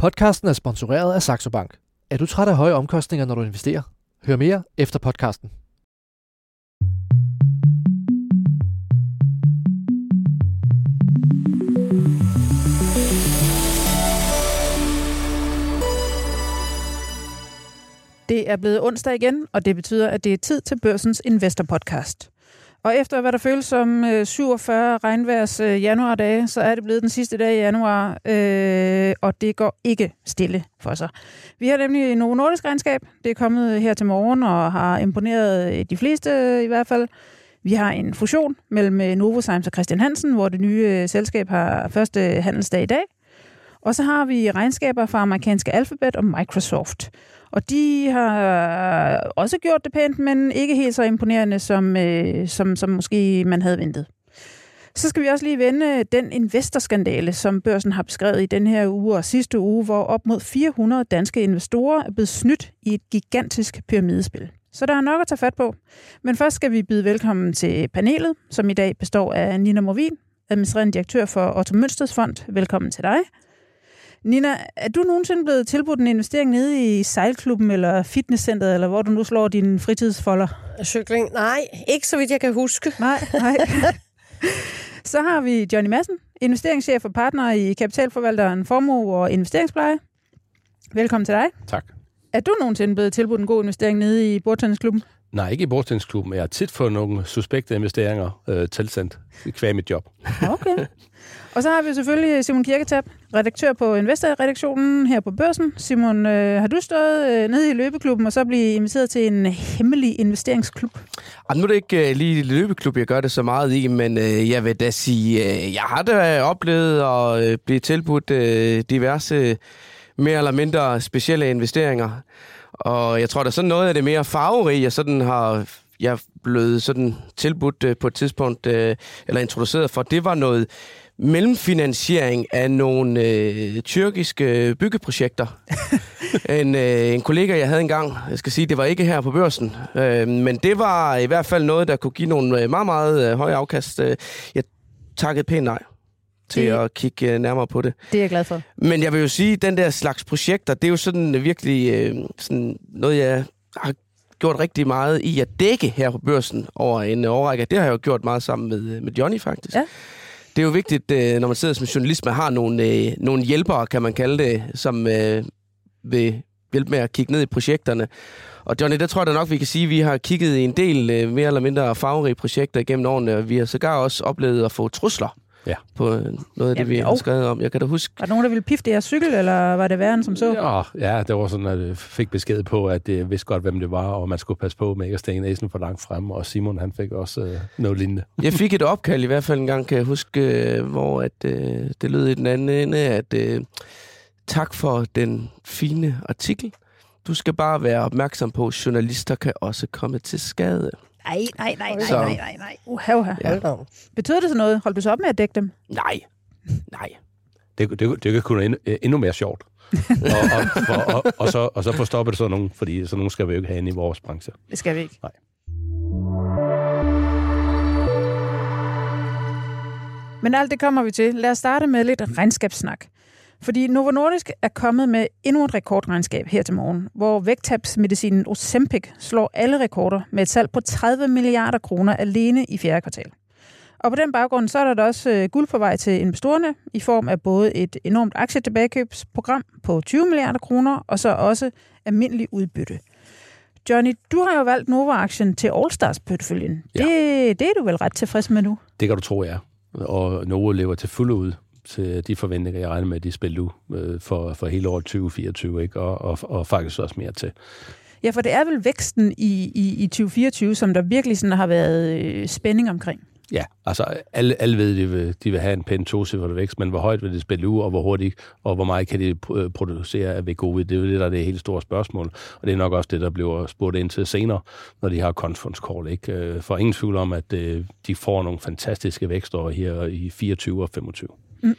Podcasten er sponsoreret af Saxo Bank. Er du træt af høje omkostninger, når du investerer? Hør mere efter podcasten. Det er blevet onsdag igen, og det betyder, at det er tid til Børsens Investor Podcast. Og efter hvad der føles som øh, 47 regnværs øh, januardage, så er det blevet den sidste dag i januar, øh, og det går ikke stille for sig. Vi har nemlig Novo Nordisk regnskab. Det er kommet her til morgen og har imponeret øh, de fleste i hvert fald. Vi har en fusion mellem Novozymes og Christian Hansen, hvor det nye selskab har første handelsdag i dag. Og så har vi regnskaber fra amerikanske Alphabet og Microsoft. Og de har øh, også gjort det pænt, men ikke helt så imponerende, som, øh, som, som måske man havde ventet. Så skal vi også lige vende den investorskandale, som børsen har beskrevet i den her uge og sidste uge, hvor op mod 400 danske investorer er blevet snydt i et gigantisk pyramidespil. Så der er nok at tage fat på. Men først skal vi byde velkommen til panelet, som i dag består af Nina Movin, administrerende direktør for Otto Mønsteds Fond. Velkommen til dig. Nina, er du nogensinde blevet tilbudt en investering nede i sejlklubben eller fitnesscenteret, eller hvor du nu slår dine fritidsfolder? Cykling? Nej, ikke så vidt jeg kan huske. Nej, nej. Så har vi Johnny Madsen, investeringschef og partner i kapitalforvalteren Formue og Investeringspleje. Velkommen til dig. Tak. Er du nogensinde blevet tilbudt en god investering nede i bordtennisklubben? Nej, ikke i bordtennisklubben, men jeg har tit fået nogle suspekte investeringer øh, tilsendt kvæg mit job. Okay. Og så har vi selvfølgelig Simon Kirketab, redaktør på Investor-redaktionen her på Børsen. Simon, øh, har du stået øh, nede i løbeklubben og så blive inviteret til en hemmelig investeringsklub? Og nu er det ikke øh, lige løbeklub, jeg gør det så meget i, men øh, jeg vil da sige, øh, jeg har da oplevet at øh, blive tilbudt øh, diverse øh, mere eller mindre specielle investeringer. Og jeg tror, der er sådan noget af det mere farverige, jeg sådan har jeg blevet sådan tilbudt øh, på et tidspunkt, øh, eller introduceret for, det var noget mellemfinansiering af nogle øh, tyrkiske byggeprojekter. en, øh, en kollega, jeg havde engang, jeg skal sige, det var ikke her på børsen, øh, men det var i hvert fald noget, der kunne give nogle øh, meget, meget øh, høje afkast. Øh, jeg takkede pænt nej til det, at kigge øh, nærmere på det. Det er jeg glad for. Men jeg vil jo sige, at den der slags projekter, det er jo sådan virkelig øh, sådan noget, jeg har gjort rigtig meget i at dække her på børsen over en årrække. Det har jeg jo gjort meget sammen med, med Johnny faktisk. Ja. Det er jo vigtigt, øh, når man sidder som journalist, man har nogle, øh, nogle hjælpere, kan man kalde det, som øh, vil hjælpe med at kigge ned i projekterne. Og Johnny, der tror jeg da nok, vi kan sige, at vi har kigget i en del mere eller mindre farverige projekter igennem årene, og vi har sågar også oplevet at få trusler ja. på noget af det, Jamen, vi har skrevet om. Jeg kan da huske... Var der nogen, der ville pifte jeres cykel, eller var det værre end som så? Ja, ja, det var sådan, at jeg fik besked på, at det vidste godt, hvem det var, og man skulle passe på med ikke at stikke næsen for langt frem, og Simon, han fik også øh, noget lignende. Jeg fik et opkald i hvert fald en gang, kan jeg huske, øh, hvor at, øh, det lød i den anden ende, at øh, tak for den fine artikel. Du skal bare være opmærksom på, at journalister kan også komme til skade. Nej, nej, nej, nej, nej, nej, nej. Uha, uha. Ja. Betyder det så noget? Hold du så op med at dække dem? Nej, nej. Det, det, det kan kunne endnu, endnu mere sjovt. og, og, og, og, og, så, og så få stoppet sådan nogen, fordi sådan nogen skal vi jo ikke have inde i vores branche. Det skal vi ikke. Nej. Men alt det kommer vi til. Lad os starte med lidt regnskabssnak. Fordi Novo Nordisk er kommet med endnu et rekordregnskab her til morgen, hvor vægttabsmedicinen Ozempic slår alle rekorder med et salg på 30 milliarder kroner alene i fjerde kvartal. Og på den baggrund så er der også øh, guld på vej til investorerne i form af både et enormt aktietilbagekøbsprogram på 20 milliarder kroner, og så også almindelig udbytte. Johnny, du har jo valgt Nova-aktien til Allstars-porteføljen. Ja. Det, det er du vel ret tilfreds med nu? Det kan du tro, ja. Og Nova lever til fulde ud til de forventninger, jeg regner med, at de spiller nu øh, for, for hele året 2024, ikke? Og, og, og faktisk også mere til. Ja, for det er vel væksten i, i, i 2024, som der virkelig sådan har været øh, spænding omkring. Ja, altså alle, alle ved, at de vil, de vil have en pæn tocifret vækst, men hvor højt vil det spille ud, og hvor hurtigt, og hvor meget kan de øh, producere af VGOV, det er jo det, der er det helt store spørgsmål. Og det er nok også det, der bliver spurgt ind til senere, når de har conference call. Ikke? Øh, for ingen tvivl om, at de får nogle fantastiske vækstår her i 24 og 25. Mm.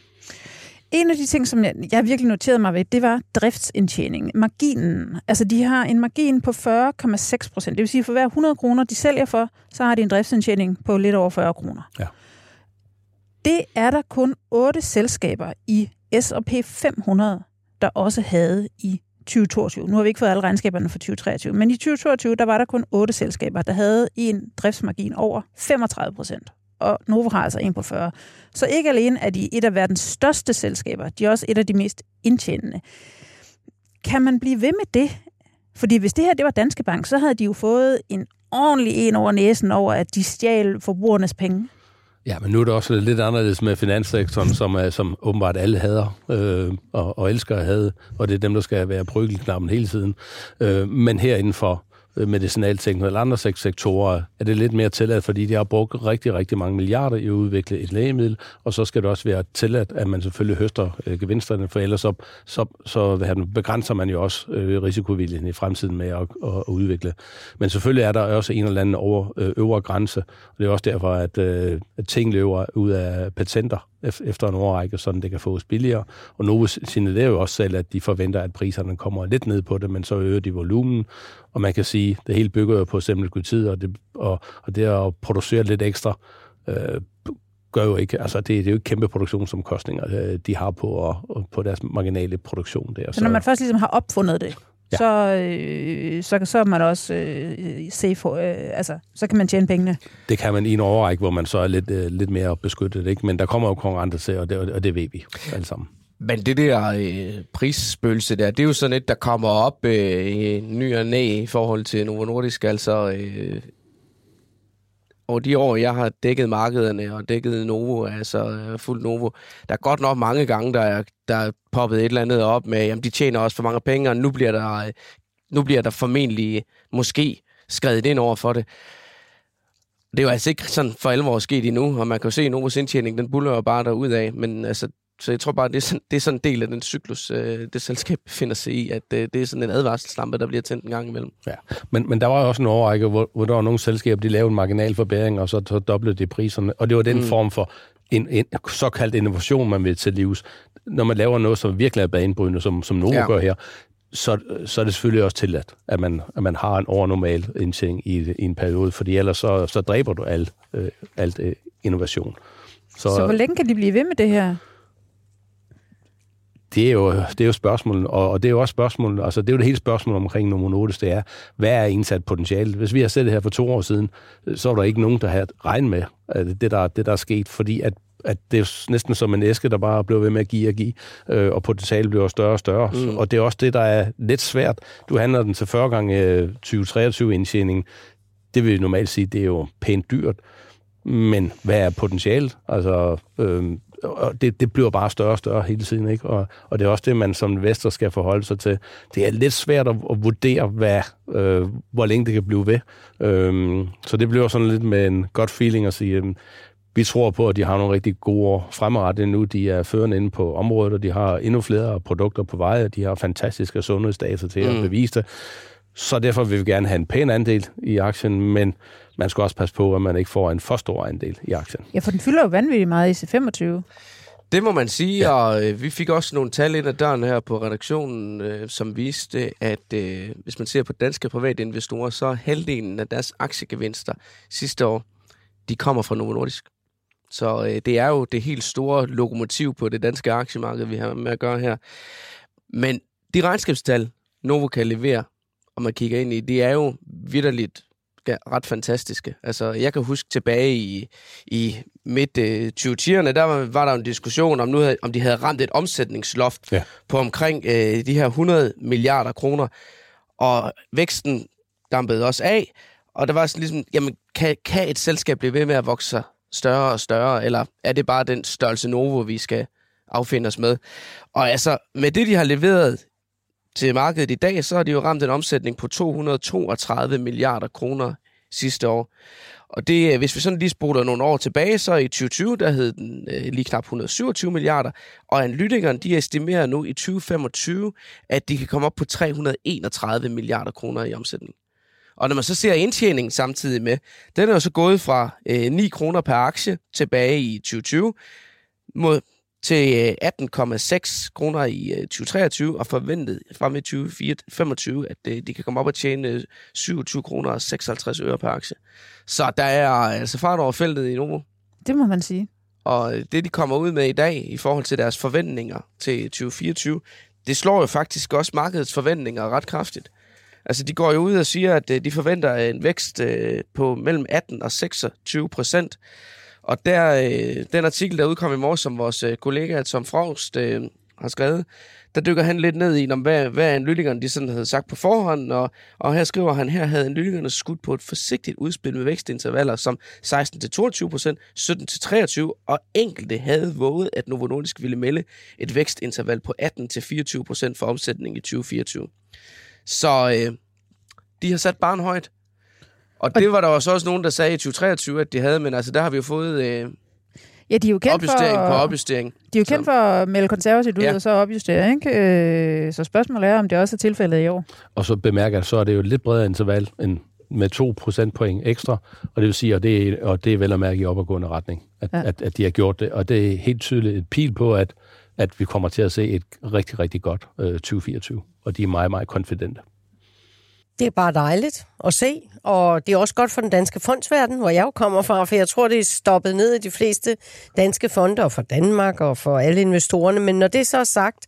En af de ting, som jeg, jeg virkelig noterede mig ved, det var driftsindtjening. Marginen. Altså, de har en margin på 40,6 procent. Det vil sige, for hver 100 kroner, de sælger for, så har de en driftsindtjening på lidt over 40 kroner. Ja. Det er der kun otte selskaber i S&P 500, der også havde i 2022. Nu har vi ikke fået alle regnskaberne for 2023, men i 2022, der var der kun otte selskaber, der havde en driftsmargin over 35 procent. Og Novo har altså en på 40. Så ikke alene er de et af verdens største selskaber, de er også et af de mest indtjenende. Kan man blive ved med det? Fordi hvis det her det var Danske Bank, så havde de jo fået en ordentlig en over næsen over, at de stjal forbrugernes penge. Ja, men nu er det også lidt anderledes med finanssektoren, som, er, som åbenbart alle hader øh, og, og elsker at have, og det er dem, der skal være prygelknappen hele tiden. Øh, men her inden for Øh, medicinalteknologi eller andre sektorer, er det lidt mere tilladt, fordi de har brugt rigtig, rigtig mange milliarder i at udvikle et lægemiddel, og så skal det også være tilladt, at man selvfølgelig høster øh, gevinsterne, for ellers så, så, så hvad begrænser man jo også øh, risikovilligheden i fremtiden med at, at, at udvikle. Men selvfølgelig er der også en eller anden over, øh, øvre grænse, og det er også derfor, at, øh, at ting løber ud af patenter efter en årrække, så det kan fås billigere. Og Novo signalerer jo også selv, at de forventer, at priserne kommer lidt ned på det, men så øger de volumen. Og man kan sige, at det hele bygger jo på tid, og det, og, og det at producere lidt ekstra, øh, gør jo ikke, altså det, det er jo ikke kæmpe produktionsomkostninger, øh, de har på, og, på deres marginale produktion der. Så når man først ligesom har opfundet det, ja. så, øh, så, så er man også øh, safe, øh, altså, så kan man tjene pengene. Det kan man i en overrække, hvor man så er lidt, øh, lidt mere beskyttet, ikke? men der kommer jo konkurrenter til, og det, og det ved vi alle sammen. Men det der øh, prisspølse der, det er jo sådan et, der kommer op øh, i ny og næ i forhold til Novo Nordisk. Altså, øh, over de år, jeg har dækket markederne og dækket Novo, altså øh, fuldt Novo, der er godt nok mange gange, der er, der er poppet et eller andet op med, jamen de tjener også for mange penge, og nu bliver der, øh, nu bliver der formentlig måske skrevet ind over for det. Det er jo altså ikke sådan for alvor sket endnu, og man kan jo se, at Novos indtjening, den buller jo bare derud af, men altså, så jeg tror bare, det er sådan, det er sådan en del af den cyklus, øh, det selskab befinder sig i, at øh, det er sådan en advarselslampe, der bliver tændt en gang imellem. Ja, men, men der var også en overrække, hvor, hvor der var nogle selskaber, de lavede en marginalforbæring, og så, så doblede de priserne. Og det var den mm. form for en, en såkaldt innovation, man vil til livs. Når man laver noget, som virkelig er banebrydende, som, som Novo ja. gør her, så, så er det selvfølgelig også tilladt, at man, at man har en overnormal indtjening i, i en periode, fordi ellers så, så dræber du alt, øh, alt øh, innovation. Så, så hvor længe kan de blive ved med det her? Det er jo, det er jo spørgsmålet, og, og det er jo også spørgsmålet, altså det er jo det hele spørgsmål omkring Novo Nordisk, det er, hvad er indsat potentiale? Hvis vi har set det her for to år siden, så var der ikke nogen, der havde regnet med det, der, det, der er sket, fordi at at det er næsten som en æske, der bare blev ved med at give og give, øh, og potentialet bliver større og større. Mm. Og det er også det, der er lidt svært. Du handler den til 40 gange 2023 indtjening. Det vil normalt sige, det er jo pænt dyrt. Men hvad er potentialet? Altså, øh, og det, det bliver bare større og større hele tiden, ikke? Og, og det er også det, man som investor skal forholde sig til. Det er lidt svært at, at vurdere, hvad, øh, hvor længe det kan blive ved. Øh, så det bliver sådan lidt med en godt feeling at sige, øh, vi tror på, at de har nogle rigtig gode år fremadrettet nu. De er førende inde på området, og de har endnu flere produkter på vej, og de har fantastiske sundhedsdata til mm. at bevise det. Så derfor vil vi gerne have en pæn andel i aktien, men man skal også passe på, at man ikke får en for stor andel i aktien. Ja, for den fylder jo vanvittigt meget i C25. Det må man sige, ja. og øh, vi fik også nogle tal ind ad døren her på redaktionen, øh, som viste, at øh, hvis man ser på danske private investorer, så er halvdelen af deres aktiegevinster sidste år, de kommer fra Novo Nordisk. Så øh, det er jo det helt store lokomotiv på det danske aktiemarked, vi har med at gøre her. Men de regnskabstal, Novo kan levere, og man kigger ind i, det er jo vidderligt ret fantastiske. Altså, jeg kan huske tilbage i, i midt øh, 20'erne, der var, var der en diskussion om, nu havde, om de havde ramt et omsætningsloft ja. på omkring øh, de her 100 milliarder kroner, og væksten dampede også af, og der var sådan ligesom, jamen, kan, kan et selskab blive ved med at vokse større og større, eller er det bare den størrelse Novo, vi skal affinde os med? Og altså, med det, de har leveret til markedet i dag, så har de jo ramt en omsætning på 232 milliarder kroner sidste år. Og det, øh, hvis vi sådan lige spoler nogle år tilbage, så i 2020, der hed den øh, lige knap 127 milliarder, og analytikerne, de estimerer nu i 2025, at de kan komme op på 331 milliarder kroner i omsætning. Og når man så ser indtjeningen samtidig med, den er jo så gået fra øh, 9 kroner per aktie tilbage i 2020 mod til 18,6 øh, kroner i 2023, øh, og forventet frem i 2025, at øh, de kan komme op og tjene 27 kroner og 56 øre per aktie. Så der er altså fart over feltet i Novo. Det må man sige. Og det, de kommer ud med i dag i forhold til deres forventninger til 2024, det slår jo faktisk også markedets forventninger ret kraftigt. Altså, de går jo ud og siger, at de forventer en vækst på mellem 18 og 26 procent. Og der, øh, den artikel, der udkom i morges, som vores øh, kollega Tom Frost øh, har skrevet, der dykker han lidt ned i, om hvad, hvad analytikerne de sådan havde sagt på forhånd, og, og her skriver han, her havde analytikerne skudt på et forsigtigt udspil med vækstintervaller som 16-22%, 17-23, og enkelte havde våget, at Novo Nordisk ville melde et vækstinterval på 18-24% for omsætning i 2024. Så øh, de har sat barn højt. Og det var der også også nogen, der sagde i 2023, at de havde, men altså der har vi jo fået øh, Ja, de er jo kendt opjustering for, på opjustering. De er jo kendt Så- for at melde konservativt ud Ja. og så opjustere, ikke? Øh, Så spørgsmålet er, om det også er tilfældet i år. Og så bemærker jeg, så er det jo et lidt bredere interval end med 2 procentpoint ekstra, og det vil sige, og det er, og det er vel at mærke i opadgående retning, at, ja. at, at de har gjort det. Og det er helt tydeligt et pil på, at, at vi kommer til at se et rigtig, rigtig godt øh, 2024, og de er meget, meget konfidente. Det er bare dejligt at se, og det er også godt for den danske fondsverden, hvor jeg jo kommer fra, for jeg tror, det er stoppet ned i de fleste danske fonde, og for Danmark og for alle investorerne. Men når det så er sagt,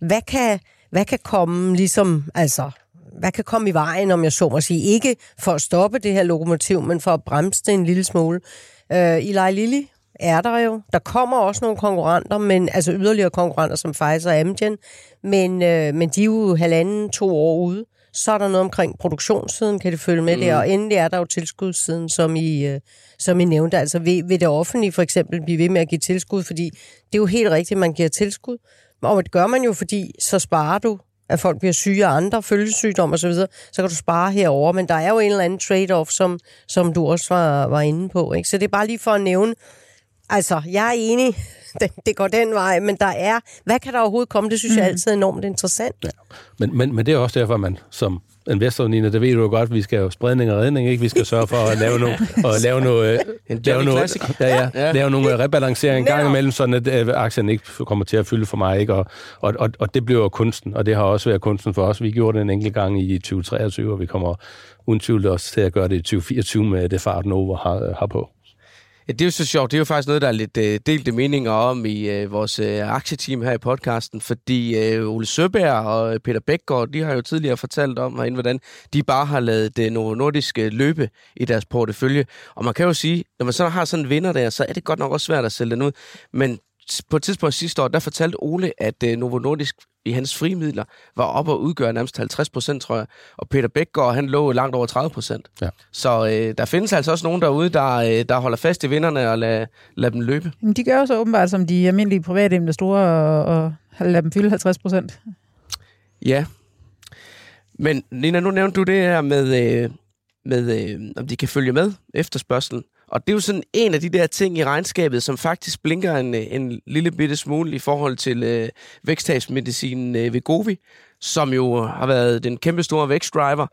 hvad kan, hvad kan komme ligesom, altså, hvad kan komme i vejen, om jeg så må sige, ikke for at stoppe det her lokomotiv, men for at bremse det en lille smule. Øh, Eli Lilly er der jo. Der kommer også nogle konkurrenter, men altså yderligere konkurrenter som Pfizer og Amgen, men, øh, men de er jo halvanden, to år ude. Så er der noget omkring produktionssiden, kan det følge med mm. der, og endelig er der jo tilskudssiden, som I, øh, som I nævnte. Altså vil, vil det offentlige for eksempel blive ved med at give tilskud, fordi det er jo helt rigtigt, man giver tilskud, og det gør man jo, fordi så sparer du at folk bliver syge af andre følgesygdomme osv., så, så kan du spare herover, men der er jo en eller anden trade-off, som, som du også var, var inde på. Ikke? Så det er bare lige for at nævne, altså, jeg er enig, det, det går den vej, men der er, hvad kan der overhovedet komme? Det synes mm. jeg altid er enormt interessant. Ja. Men, men, men det er også derfor, man som investor, Nina, det ved du jo godt, vi skal jo spredning og redning, ikke? Vi skal sørge for at lave noget, og lave noget, En lave Classic. ja, ja, Ja. lave nogle rebalancering en gang imellem, sådan at øh, aktien ikke kommer til at fylde for mig, ikke? Og, og, og, og det bliver jo kunsten, og det har også været kunsten for os. Vi gjorde det en enkelt gang i 2023, og vi kommer uden tvivl også til at gøre det i 2024 med det fart Nova har, har på. Det er jo så sjovt. Det er jo faktisk noget, der er lidt øh, delte meninger om i øh, vores øh, aktieteam her i podcasten, fordi øh, Ole Søberg og Peter Bækgaard, de har jo tidligere fortalt om herinde, hvordan de bare har lavet det øh, Novo nordiske øh, løbe i deres portefølje. Og man kan jo sige, når man så har sådan en vinder der, så er det godt nok også svært at sælge den ud. Men på et tidspunkt sidste år, der fortalte Ole, at øh, Novo Nordisk i hans frimidler var oppe og udgøre nærmest 50 procent, tror jeg. Og Peter Bækgaard, han lå langt over 30 procent. Ja. Så øh, der findes altså også nogen derude, der, øh, der holder fast i vinderne og lader, lader dem løbe. Men de gør jo så åbenbart som de almindelige private investorer og, og lader dem fylde 50 procent. Ja. Men Nina, nu nævnte du det her med, øh, med øh, om de kan følge med efterspørgselen. Og det er jo sådan en af de der ting i regnskabet, som faktisk blinker en, øh, en lille bitte smule i forhold til øh, væksttabsmedicinen øh, Vegovi, som jo har været den kæmpe store vækstdriver.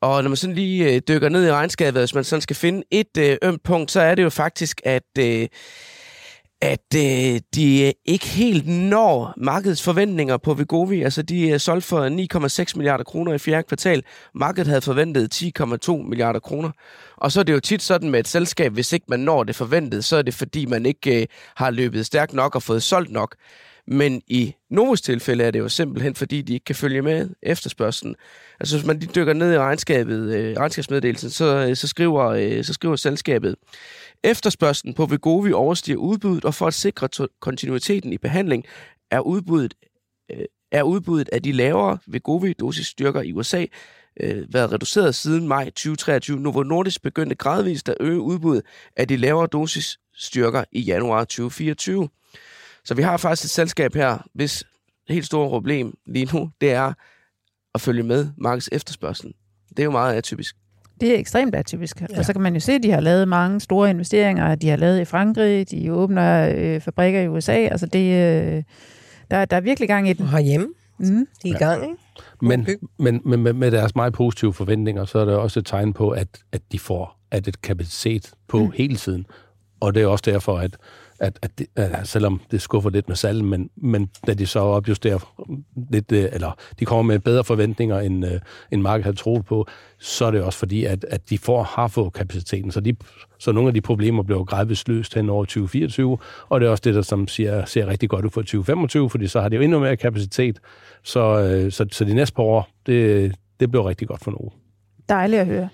Og når man sådan lige øh, dykker ned i regnskabet, hvis man sådan skal finde et øh, ømt punkt, så er det jo faktisk, at, øh, at øh, de øh, ikke helt når markedets forventninger på Vegovi. Altså, de øh, er solgt for 9,6 milliarder kroner i fjerde kvartal. Markedet havde forventet 10,2 milliarder kroner. Og så er det jo tit sådan med et selskab, hvis ikke man når det forventede, så er det fordi, man ikke øh, har løbet stærkt nok og fået solgt nok. Men i Novos tilfælde er det jo simpelthen, fordi de ikke kan følge med efterspørgselen. Altså hvis man lige dykker ned i regnskabet, øh, regnskabsmeddelelsen, så, øh, så, skriver, øh, så skriver selskabet, efterspørgselen på Vigovi overstiger udbuddet, og for at sikre to- kontinuiteten i behandling, er udbuddet, øh, er udbuddet af de lavere Vigovi-dosisstyrker i USA øh, været reduceret siden maj 2023. Novo Nordisk begyndte gradvist at øge udbuddet af de lavere dosisstyrker i januar 2024. Så vi har faktisk et selskab her, hvis helt store problem lige nu, det er at følge med markedets efterspørgsel. Det er jo meget atypisk. Det er ekstremt atypisk. Ja. Og så kan man jo se, at de har lavet mange store investeringer. De har lavet i Frankrig, de åbner øh, fabrikker i USA. Altså det, øh, der, der er virkelig gang i den. Og herhjemme, Mm. de er i gang, ikke? Men, Okay. men, men med, med deres meget positive forventninger, så er der også et tegn på, at, at de får at et kapacitet på mm. hele tiden. Og det er også derfor, at, at, at, det, at selvom det skuffer lidt med salg, men, men da de så opjusterer lidt, øh, eller de kommer med bedre forventninger, end, øh, end markedet havde troet på, så er det også fordi, at, at de får, har fået kapaciteten. Så, de, så nogle af de problemer bliver gradvist løst hen over 2024, og det er også det, der som siger, ser rigtig godt ud for 2025, fordi så har de jo endnu mere kapacitet. Så, øh, så, så de næste par år, det, det bliver rigtig godt for nogen. Dejligt at høre.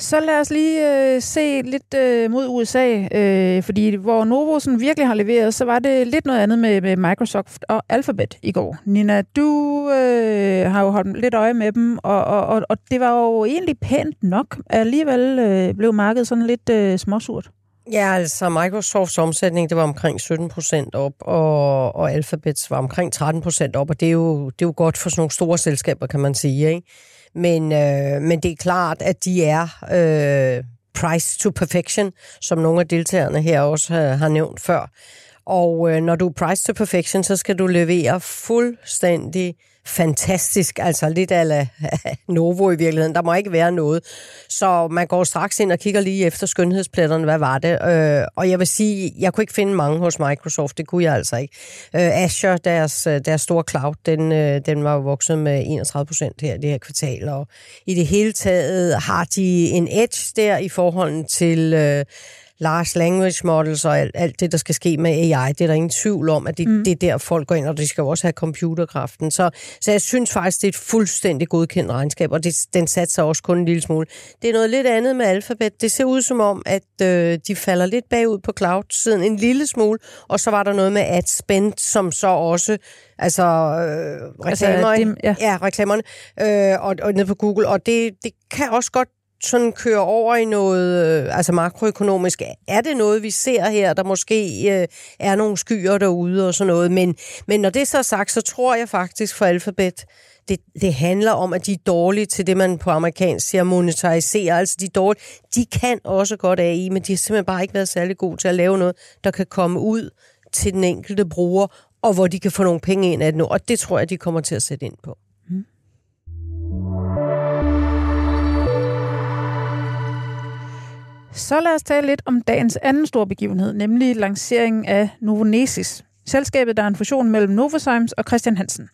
Så lad os lige øh, se lidt øh, mod USA, øh, fordi hvor Novo sådan virkelig har leveret, så var det lidt noget andet med, med Microsoft og Alphabet i går. Nina, du øh, har jo holdt lidt øje med dem, og, og, og, og det var jo egentlig pænt nok. Alligevel øh, blev markedet sådan lidt øh, småsurt. Ja, altså Microsofts omsætning, det var omkring 17 procent op, og, og Alphabets var omkring 13 procent op, og det er, jo, det er jo godt for sådan nogle store selskaber, kan man sige, ikke? Men, øh, men det er klart, at de er øh, price to perfection, som nogle af deltagerne her også har, har nævnt før. Og øh, når du er price to perfection, så skal du levere fuldstændig fantastisk, altså lidt ala Novo i virkeligheden. Der må ikke være noget. Så man går straks ind og kigger lige efter skønhedspletterne, hvad var det? Øh, og jeg vil sige, jeg kunne ikke finde mange hos Microsoft, det kunne jeg altså ikke. Øh, Azure, deres, deres store cloud, den, øh, den var vokset med 31 procent her det her kvartal, og i det hele taget har de en edge der i forhold til... Øh, large language models og alt, alt det, der skal ske med AI, det er der ingen tvivl om, at det, mm. det er der, folk går ind, og de skal jo også have computerkraften. Så, så jeg synes faktisk, det er et fuldstændig godkendt regnskab, og det, den satser også kun en lille smule. Det er noget lidt andet med Alphabet. Det ser ud som om, at øh, de falder lidt bagud på cloud-siden en lille smule, og så var der noget med ad spend, som så også altså øh, reklamer, altså, det, ja. ja, reklamerne, øh, og, og ned på Google, og det, det kan også godt sådan kører over i noget øh, altså makroøkonomisk. Er det noget, vi ser her, der måske øh, er nogle skyer derude og sådan noget? Men, men når det så er sagt, så tror jeg faktisk for Alphabet, det, det handler om, at de er dårlige til det, man på amerikansk siger monetarisere. Altså de er dårlige. De kan også godt AI, men de har simpelthen bare ikke været særlig gode til at lave noget, der kan komme ud til den enkelte bruger, og hvor de kan få nogle penge ind af det nu. Og det tror jeg, de kommer til at sætte ind på. Så lad os tale lidt om dagens anden store begivenhed, nemlig lanceringen af Novonesis. Selskabet, der er en fusion mellem Novozymes og Christian Hansen.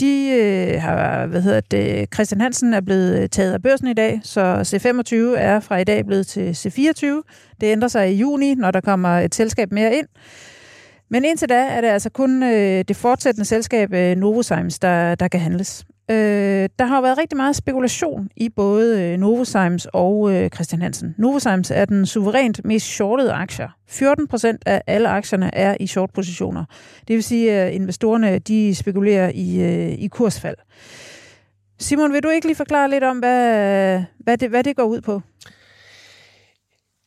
De øh, har, hvad hedder det, Christian Hansen er blevet øh, taget af børsen i dag, så C25 er fra i dag blevet til C24. Det ændrer sig i juni, når der kommer et selskab mere ind. Men indtil da er det altså kun øh, det fortsættende selskab øh, Novozymes, der, der kan handles. Øh, der har været rigtig meget spekulation i både øh, Novozymes og øh, Christian Hansen. Novozymes er den suverænt mest shortede aktier. 14 procent af alle aktierne er i short-positioner. Det vil sige, at investorerne de spekulerer i, øh, i kursfald. Simon, vil du ikke lige forklare lidt om, hvad, hvad, det, hvad det går ud på?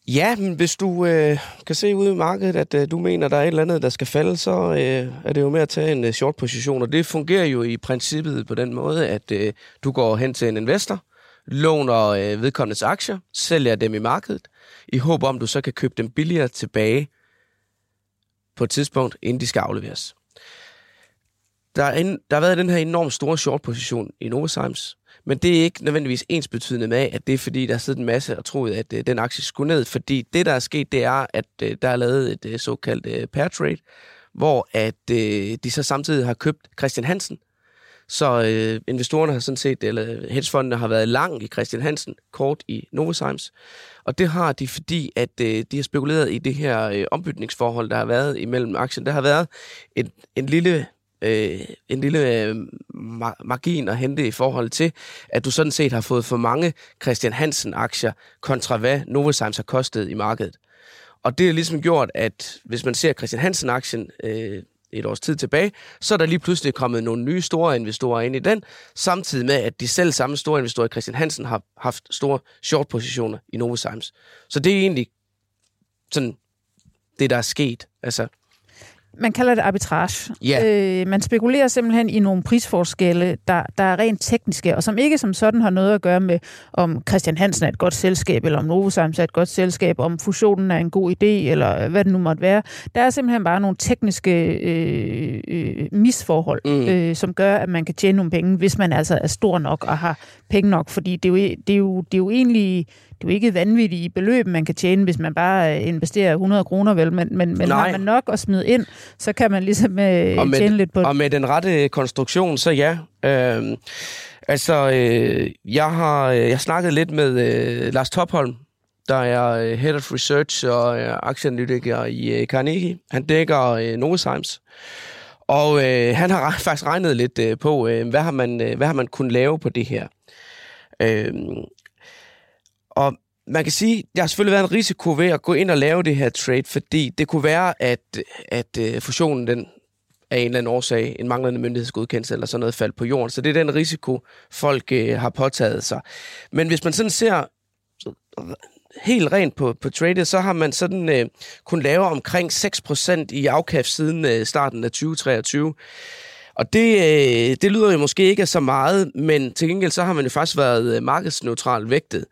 Ja, men hvis du øh, kan se ud i markedet, at øh, du mener, der er et eller andet, der skal falde, så øh, er det jo med at tage en øh, short position. Og det fungerer jo i princippet på den måde, at øh, du går hen til en investor, låner øh, vedkommendes aktier, sælger dem i markedet, i håb om, du så kan købe dem billigere tilbage på et tidspunkt, inden de skal afleveres. Der, er en, der har været den her enormt store short position i Novozymes, men det er ikke nødvendigvis ens betydende med, at det er fordi, der har siddet en masse og troet, at øh, den aktie skulle ned. Fordi det, der er sket, det er, at øh, der er lavet et øh, såkaldt øh, pair trade, hvor at øh, de så samtidig har købt Christian Hansen. Så øh, investorerne har sådan set, eller hedgefondene har været lang i Christian Hansen, kort i Novozymes. Og det har de, fordi at øh, de har spekuleret i det her øh, ombytningsforhold, der har været imellem aktien. Der har været en, en lille øh, en lille øh, margin at hente i forhold til, at du sådan set har fået for mange Christian Hansen-aktier kontra hvad Novozymes har kostet i markedet. Og det har ligesom gjort, at hvis man ser Christian Hansen-aktien øh, et års tid tilbage, så er der lige pludselig kommet nogle nye store investorer ind i den, samtidig med, at de selv samme store investorer, Christian Hansen, har haft store short-positioner i Novozymes. Så det er egentlig sådan det, der er sket. Altså, man kalder det arbitrage. Yeah. Øh, man spekulerer simpelthen i nogle prisforskelle, der, der er rent tekniske, og som ikke som sådan har noget at gøre med, om Christian Hansen er et godt selskab, eller om Novozymes er et godt selskab, om fusionen er en god idé, eller hvad det nu måtte være. Der er simpelthen bare nogle tekniske øh, øh, misforhold, mm. øh, som gør, at man kan tjene nogle penge, hvis man altså er stor nok og har penge nok, fordi det er jo, det er jo, det er jo egentlig jo ikke vanvittige beløb, man kan tjene, hvis man bare øh, investerer 100 kroner, vel? Men, men, men har man nok at smide ind, så kan man ligesom øh, og med, tjene lidt på det. Og med den rette konstruktion, så ja. Øh, altså, øh, jeg har øh, jeg snakket lidt med øh, Lars Topholm, der er øh, Head of Research og øh, aktieanalytiker i øh, Carnegie. Han dækker øh, Novozymes. Og øh, han har faktisk regnet lidt øh, på, øh, hvad, har man, øh, hvad har man kunnet lave på det her. Øh, og man kan sige, der har selvfølgelig været en risiko ved at gå ind og lave det her trade, fordi det kunne være, at, at øh, fusionen den af en eller anden årsag, en manglende myndighedsgodkendelse eller sådan noget, faldt på jorden. Så det er den risiko, folk øh, har påtaget sig. Men hvis man sådan ser helt rent på, på tradet, så har man sådan øh, kun lave omkring 6% i afkast siden øh, starten af 2023. Og det, øh, det lyder jo måske ikke så meget, men til gengæld så har man jo faktisk været øh, markedsneutral vægtet.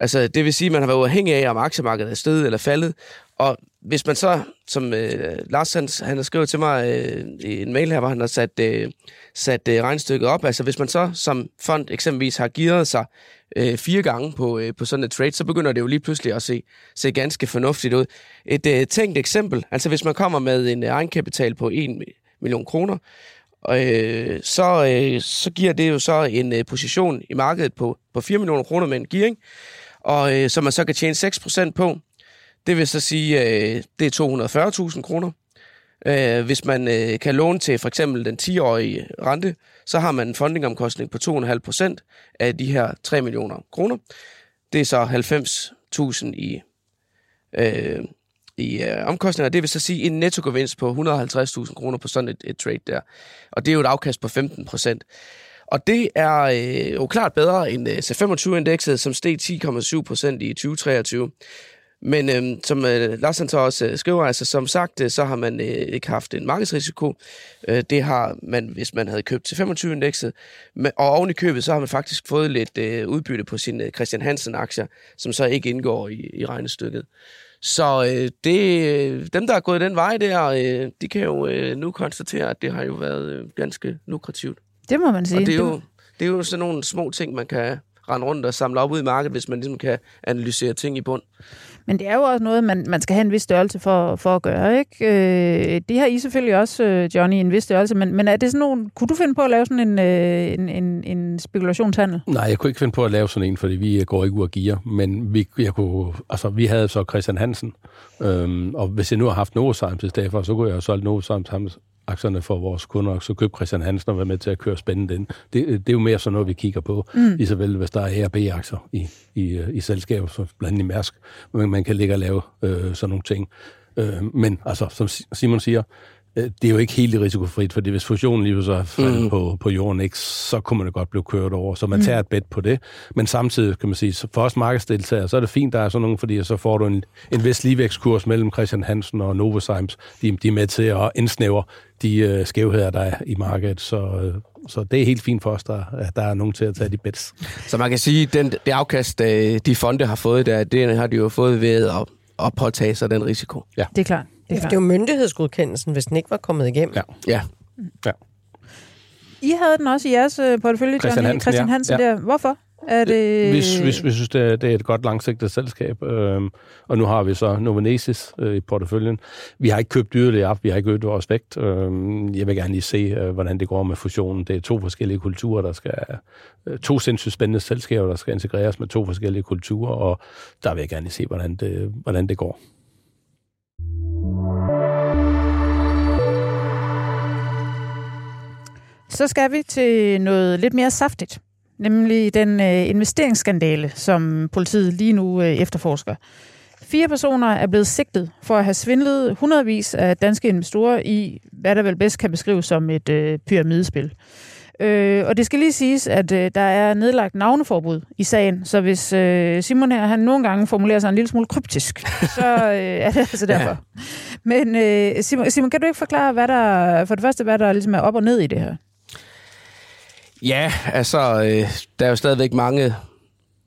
Altså, det vil sige, at man har været afhængig af, om aktiemarkedet er steget eller faldet. Og hvis man så, som øh, Lars han, han har skrevet til mig øh, i en mail her, hvor han har sat, øh, sat øh, regnstykket op, altså hvis man så som fond eksempelvis har gearet sig øh, fire gange på, øh, på sådan et trade, så begynder det jo lige pludselig at se, se ganske fornuftigt ud. Et øh, tænkt eksempel, altså hvis man kommer med en øh, egenkapital på 1 million kroner, øh, så, øh, så giver det jo så en øh, position i markedet på, på 4 millioner kroner med en gearing, og øh, som man så kan tjene 6% på. Det vil så sige, øh, det er 240.000 kroner. Øh, hvis man øh, kan låne til for eksempel den 10-årige rente, så har man en fundingomkostning på 2,5% af de her 3 millioner kroner. Det er så 90.000 i, øh, i øh, omkostninger. Det vil så sige en nettogevinst på 150.000 kroner på sådan et, et trade der. Og det er jo et afkast på 15%. Og det er øh, jo klart bedre end øh, C25-indekset, som steg 10,7% i 2023. Men øh, som øh, Lars så også øh, skriver, altså som sagt, øh, så har man øh, ikke haft en markedsrisiko. Øh, det har man, hvis man havde købt til 25-indekset. Og oven i købet, så har man faktisk fået lidt øh, udbytte på sine øh, Christian Hansen-aktier, som så ikke indgår i, i regnestykket. Så øh, det, øh, dem, der er gået den vej der, øh, de kan jo øh, nu konstatere, at det har jo været øh, ganske lukrativt. Det må man sige. Og det er jo, det er jo sådan nogle små ting, man kan rende rundt og samle op ud i markedet, hvis man ligesom kan analysere ting i bund. Men det er jo også noget, man, man skal have en vis størrelse for, for at gøre, ikke? Øh, det har I selvfølgelig også, øh, Johnny, en vis størrelse, men, men er det sådan nogle, kunne du finde på at lave sådan en, øh, en, en, en spekulationshandel? Nej, jeg kunne ikke finde på at lave sådan en, fordi vi går ikke ud og giver, men vi, jeg kunne, altså, vi havde så Christian Hansen, øhm, og hvis jeg nu har haft Novozymes i stedet for, så kunne jeg jo solgt Novozymes aktierne for vores kunder, og så købe Christian Hansen og være med til at køre spændende ind. Det, det er jo mere sådan noget, vi kigger på, mm. lige så vel, hvis der er A- og B-aktier i, i, i selskaber, så blandt andet i Mærsk, men man kan ligge og lave øh, sådan nogle ting. Øh, men altså, som Simon siger, Øh, det er jo ikke helt risikofrit, fordi hvis fusionen lige så falder mm. på, på jorden, ikke, så kunne man jo godt blive kørt over. Så man mm. tager et bet på det. Men samtidig kan man sige, for os markedsdeltagere, så er det fint, der er sådan nogen, fordi så får du en, en vis ligevækstkurs mellem Christian Hansen og Novozymes. De, de er med til at indsnævre de uh, skævheder, der er i markedet. Så, uh, så det er helt fint for os, der, at der er nogen til at tage de bets. Så man kan sige, at den, det afkast, de fonde har fået der, det har de jo fået ved at, at påtage sig den risiko. Ja. Det er klart. Det er, det er jo myndighedsgodkendelsen, hvis den ikke var kommet igennem. Ja. ja. ja. I havde den også i jeres øh, portefølje, Christian Hansen, Christian Hansen ja. der. Hvorfor? Er det... Vi, vi, vi synes, det er, det er et godt langsigtet selskab, øhm, og nu har vi så Novonesis øh, i porteføljen. Vi har ikke købt yderligere op, vi har ikke øget vores vægt. Øhm, jeg vil gerne lige se, øh, hvordan det går med fusionen. Det er to forskellige kulturer, der skal... Øh, to sindssygt spændende selskaber, der skal integreres med to forskellige kulturer, og der vil jeg gerne lige se, hvordan det, hvordan det går. Så skal vi til noget lidt mere saftigt, nemlig den øh, investeringsskandale, som politiet lige nu øh, efterforsker. Fire personer er blevet sigtet for at have svindlet hundredvis af danske investorer i, hvad der vel bedst kan beskrives som et øh, pyramidespil. Øh, og det skal lige siges, at øh, der er nedlagt navneforbud i sagen, så hvis øh, Simon her han nogle gange formulerer sig en lille smule kryptisk, så øh, er det altså derfor. Ja. Men øh, Simon, Simon, kan du ikke forklare, hvad der, for det første, hvad der ligesom er op og ned i det her? Ja, altså, øh, der er jo stadigvæk mange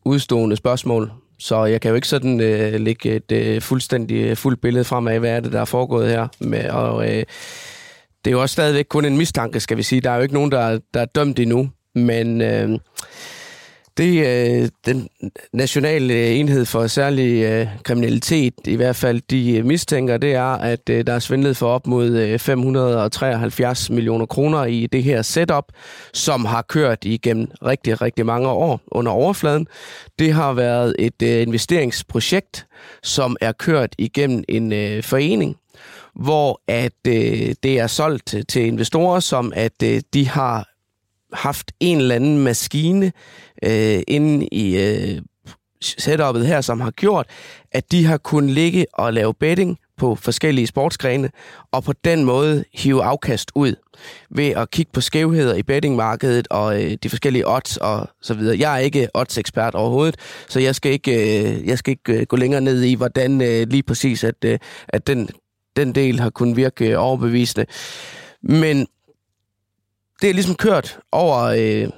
udstående spørgsmål, så jeg kan jo ikke sådan øh, lægge et øh, fuldstændig øh, fuldt billede frem af, hvad er det, der er foregået her. Med, og øh, det er jo også stadigvæk kun en mistanke, skal vi sige. Der er jo ikke nogen, der, der er dømt endnu, men... Øh, det er øh, den nationale øh, enhed for særlig øh, kriminalitet, i hvert fald de øh, mistænker, det er, at øh, der er svindlet for op mod øh, 573 millioner kroner i det her setup, som har kørt igennem rigtig, rigtig mange år under overfladen. Det har været et øh, investeringsprojekt, som er kørt igennem en øh, forening, hvor at øh, det er solgt til investorer, som at øh, de har haft en eller anden maskine øh, inde i øh, setupet her, som har gjort, at de har kunnet ligge og lave betting på forskellige sportsgrene, og på den måde hive afkast ud ved at kigge på skævheder i bettingmarkedet og øh, de forskellige odds og så videre. Jeg er ikke odds-ekspert overhovedet, så jeg skal ikke, øh, jeg skal ikke øh, gå længere ned i, hvordan øh, lige præcis, at, øh, at den, den del har kunnet virke overbevisende. Men det er ligesom kørt over øh,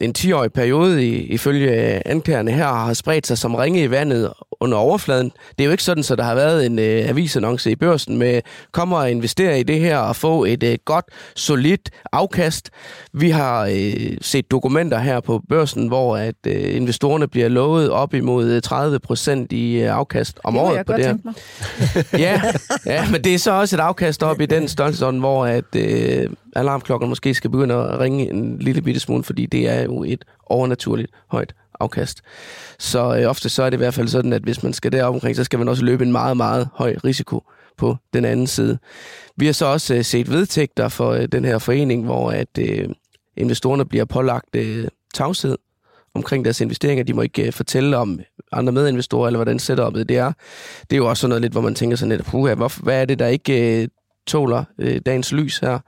en 10-årig periode, i, ifølge anklagerne her, har spredt sig som ringe i vandet under overfladen. Det er jo ikke sådan, så der har været en øh, avisannonce i børsen med, kommer og investere i det her og få et øh, godt, solidt afkast. Vi har øh, set dokumenter her på børsen, hvor at øh, investorerne bliver lovet op imod 30 procent i øh, afkast om Det året på det her. Ja, ja, men det er så også et afkast op i den størrelse, hvor at øh, alarmklokken måske skal begynde at ringe en lille bitte smule, fordi det er jo et overnaturligt højt afkast. Så øh, ofte så er det i hvert fald sådan, at hvis man skal derop omkring, så skal man også løbe en meget, meget høj risiko på den anden side. Vi har så også øh, set vedtægter for øh, den her forening, hvor at øh, investorerne bliver pålagt øh, tavshed omkring deres investeringer. De må ikke øh, fortælle om andre medinvestorer, eller hvordan setupet det er. Det er jo også sådan noget lidt, hvor man tænker sådan lidt, puha, hvorfor, hvad er det, der ikke øh, tåler øh, dagens lys her?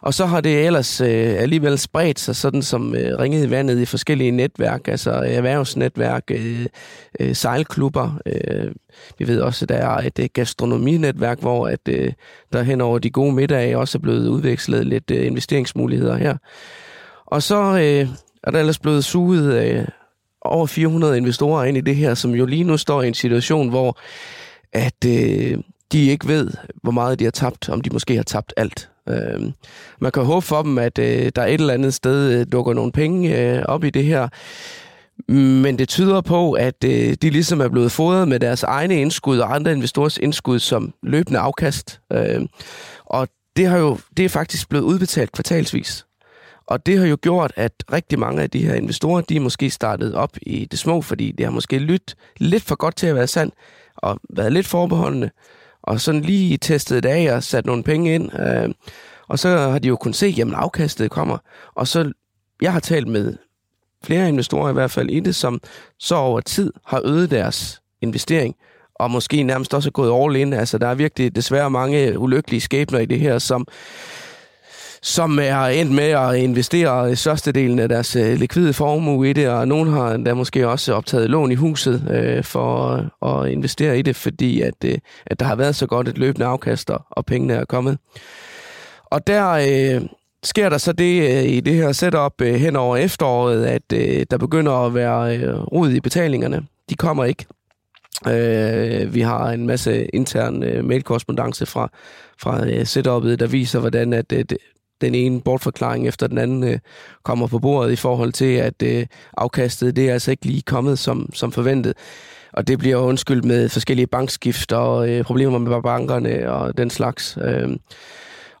Og så har det ellers øh, alligevel spredt sig sådan som øh, ringet i vandet i forskellige netværk, altså erhvervsnetværk, øh, øh, sejlklubber. Øh, vi ved også, at der er et øh, gastronominetværk, hvor at, øh, der hen over de gode middage også er blevet udvekslet lidt øh, investeringsmuligheder her. Og så øh, er der ellers blevet suget øh, over 400 investorer ind i det her, som jo lige nu står i en situation, hvor at øh, de ikke ved, hvor meget de har tabt, om de måske har tabt alt. Øh, man kan håbe for dem, at øh, der et eller andet sted øh, dukker nogle penge øh, op i det her. Men det tyder på, at øh, de ligesom er blevet fodret med deres egne indskud og andre investorers indskud som løbende afkast. Øh, og det, har jo, det er faktisk blevet udbetalt kvartalsvis. Og det har jo gjort, at rigtig mange af de her investorer, de er måske startet op i det små, fordi det har måske lyttet lidt for godt til at være sandt, og været lidt forbeholdende, og sådan lige testet det af og sat nogle penge ind. Øh, og så har de jo kunnet se, jamen afkastet kommer. Og så, jeg har talt med flere investorer i hvert fald i det, som så over tid har øget deres investering, og måske nærmest også er gået all in. Altså, der er virkelig desværre mange ulykkelige skæbner i det her, som, som er endt med at investere størstedelen af deres øh, likvide formue i det, og nogen har endda måske også optaget lån i huset øh, for at investere i det, fordi at, øh, at der har været så godt et løbende afkast, og, og pengene er kommet. Og der øh, sker der så det øh, i det her setup øh, hen over efteråret, at øh, der begynder at være øh, rod i betalingerne. De kommer ikke. Øh, vi har en masse intern øh, mailkorrespondence fra, fra øh, setupet, der viser, hvordan at øh, den ene bortforklaring efter den anden øh, kommer på bordet i forhold til, at øh, afkastet det er altså ikke lige kommet som, som forventet. Og det bliver undskyldt med forskellige bankskift og øh, problemer med bankerne og den slags. Øh,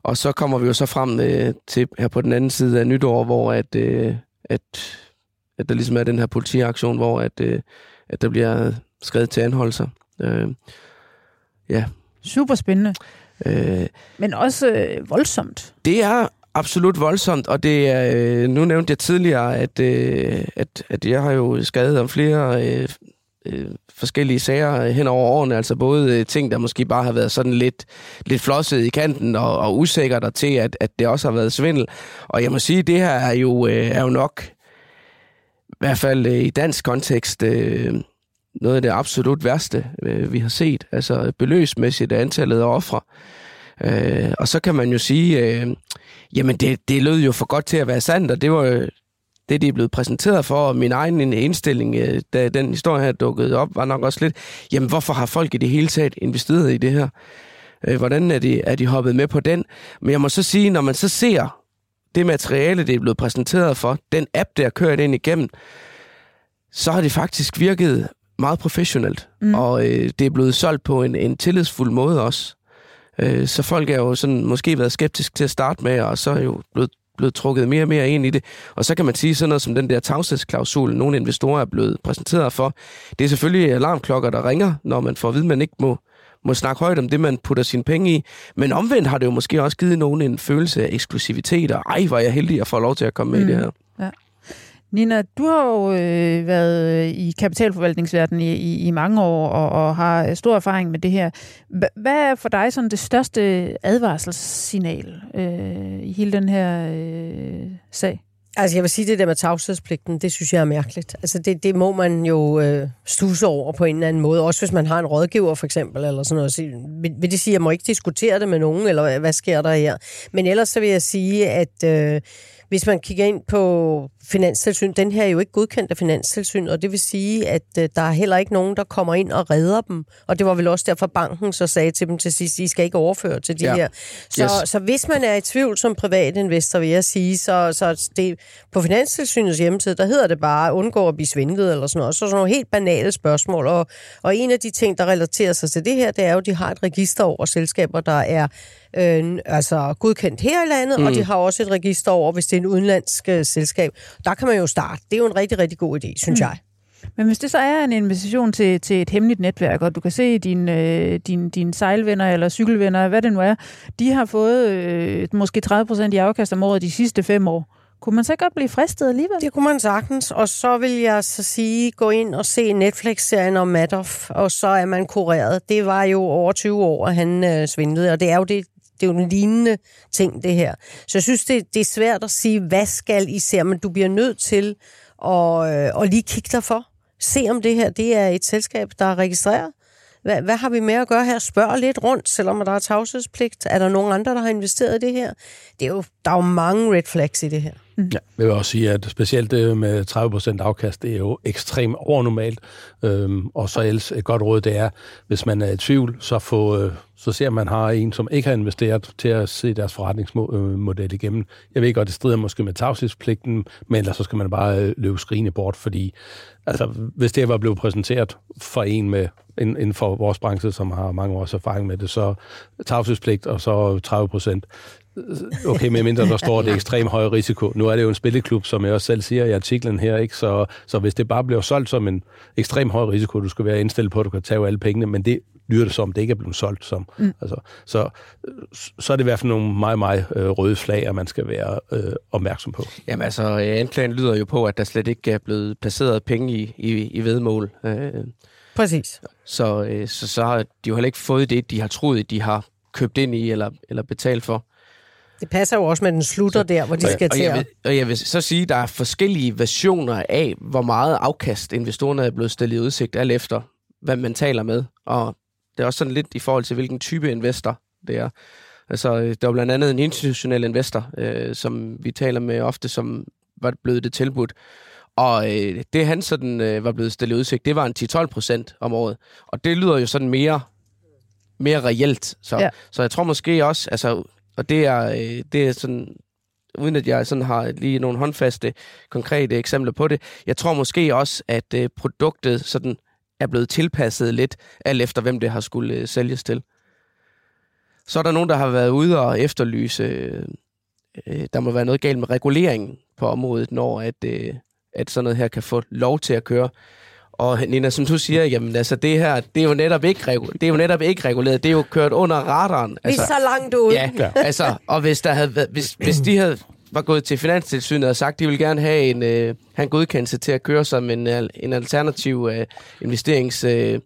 og så kommer vi jo så frem øh, til her på den anden side af nytår, hvor at, øh, at, at der ligesom er den her politiaktion, hvor at, øh, at der bliver skrevet til anholdelser. Øh, ja. Super spændende. Øh, Men også øh, voldsomt. det er absolut voldsomt, og det er, øh, nu nævnte jeg tidligere, at, øh, at, at jeg har jo skadet om flere øh, øh, forskellige sager hen over årene, altså både øh, ting, der måske bare har været sådan lidt, lidt flosset i kanten og, og usikkert og til, at, at det også har været svindel. Og jeg må sige, det her er jo, øh, er jo nok, i hvert fald øh, i dansk kontekst, øh, noget af det absolut værste, øh, vi har set. Altså beløbsmæssigt antallet af ofre. Øh, og så kan man jo sige, øh, jamen det, det lød jo for godt til at være sandt, og det var jo det, de er blevet præsenteret for, og min egen indstilling, øh, da den historie her dukkede op, var nok også lidt, jamen hvorfor har folk i det hele taget investeret i det her? Øh, hvordan er de, er de hoppet med på den? Men jeg må så sige, når man så ser det materiale, det er blevet præsenteret for, den app, der kører det ind igennem, så har det faktisk virket meget professionelt, mm. og øh, det er blevet solgt på en, en tillidsfuld måde også. Øh, så folk er jo sådan måske været skeptiske til at starte med, og så er jo blevet, blevet trukket mere og mere ind i det. Og så kan man sige sådan noget som den der tavshedsklausul, nogle investorer er blevet præsenteret for. Det er selvfølgelig alarmklokker, der ringer, når man får at vide, at man ikke må, må snakke højt om det, man putter sine penge i. Men omvendt har det jo måske også givet nogen en følelse af eksklusivitet, og ej, hvor er jeg heldig at få lov til at komme med mm. i det her. Nina, du har jo øh, været øh, i kapitalforvaltningsverdenen i, i, i mange år og, og har øh, stor erfaring med det her. Hvad er for dig sådan det største advarselssignal øh, i hele den her øh, sag? Altså jeg vil sige, det der med tavshedspligten, det synes jeg er mærkeligt. Altså det, det må man jo øh, stuse over på en eller anden måde. Også hvis man har en rådgiver for eksempel, eller sådan noget. Så vil, vil det sige, at jeg må ikke diskutere det med nogen, eller hvad sker der her? Men ellers så vil jeg sige, at... Øh, hvis man kigger ind på Finanstilsyn, den her er jo ikke godkendt af Finanstilsyn, og det vil sige, at øh, der er heller ikke nogen, der kommer ind og redder dem. Og det var vel også derfor, banken så sagde til dem til sidst, I skal ikke overføre til de ja. her. Så, yes. så hvis man er i tvivl som privat investor, vil jeg sige, så, så det, på Finanstilsynets hjemmeside, der hedder det bare, undgå at blive svindlet eller sådan noget. Så sådan nogle helt banale spørgsmål. Og, og en af de ting, der relaterer sig til det her, det er jo, at de har et register over selskaber, der er øh, altså godkendt her i landet, mm. og de har også et register over, hvis det er en udenlandsk øh, selskab. Der kan man jo starte. Det er jo en rigtig, rigtig god idé, synes mm. jeg. Men hvis det så er en invitation til, til et hemmeligt netværk, og du kan se dine, øh, din, din sejlvenner eller cykelvenner, hvad det nu er, de har fået øh, måske 30% i afkast om året de sidste fem år. Kunne man så godt blive fristet alligevel? Det kunne man sagtens, og så vil jeg så sige, gå ind og se Netflix-serien om Madoff, og så er man kureret. Det var jo over 20 år, at han øh, svindlede, og det er jo det, det er jo en lignende ting, det her. Så jeg synes, det, det er svært at sige, hvad skal I se, men du bliver nødt til at, øh, at lige kigge dig for. Se om det her det er et selskab, der er registreret. Hvad, hvad har vi med at gøre her? Spørg lidt rundt, selvom der er tavshedspligt. Er der nogen andre, der har investeret i det her? Det er jo, der er jo mange red flags i det her. Mm. Ja, jeg vil også sige, at specielt det med 30% afkast, det er jo ekstremt overnormalt. Øhm, og så ellers et godt råd, det er, hvis man er i tvivl, så, få, øh, så ser man har en, som ikke har investeret til at se deres forretningsmodel øh, igennem. Jeg ved godt, det strider måske med tavshedspligten, men ellers så skal man bare øh, løbe skrigende bort, fordi altså, hvis det var blevet præsenteret for en med inden for vores branche, som har mange års erfaring med det, så tavshedspligt og så 30 procent, okay, med mindre der står, det er ekstremt høj risiko. Nu er det jo en spilleklub, som jeg også selv siger i artiklen her, ikke? Så, så hvis det bare bliver solgt som en ekstrem høj risiko, du skal være indstillet på, at du kan tage alle pengene, men det lyder det som, det ikke er blevet solgt som. Mm. Altså, så, så er det i hvert fald nogle meget, meget øh, røde flag, at man skal være øh, opmærksom på. Jamen altså, anklagen lyder jo på, at der slet ikke er blevet placeret penge i, i, i vedmål. Øh, Præcis. Så, øh, så, så har de jo heller ikke fået det, de har troet, de har købt ind i eller, eller betalt for. Det passer jo også med, den slutter så, der, hvor de skal og til jeg vil, Og jeg vil så sige, at der er forskellige versioner af, hvor meget afkast investorerne er blevet stillet i udsigt, alt efter, hvad man taler med. Og det er også sådan lidt i forhold til, hvilken type investor det er. Altså, der var blandt andet en institutionel investor, øh, som vi taler med ofte, som var blevet det tilbudt. Og øh, det han sådan øh, var blevet stillet udsigt, det var en 10-12 procent om året. Og det lyder jo sådan mere, mere reelt. Så, ja. så jeg tror måske også, altså og det er, øh, det er sådan, uden at jeg sådan har lige nogle håndfaste, konkrete eksempler på det, jeg tror måske også, at øh, produktet sådan er blevet tilpasset lidt, alt efter hvem det har skulle øh, sælges til. Så er der nogen, der har været ude og efterlyse, øh, øh der må være noget galt med reguleringen på området, når at, øh, at sådan noget her kan få lov til at køre. Og Nina, som du siger, jamen altså det her, det er jo netop ikke, det er jo netop ikke reguleret. Det er jo kørt under radaren. Altså, Vi er så langt ude. Ja, altså, og hvis, der havde, hvis, hvis de havde var gået til Finanstilsynet og sagt, at de vil gerne have en, øh, have en godkendelse til at køre som en, en alternativ øh, investerings... Øh,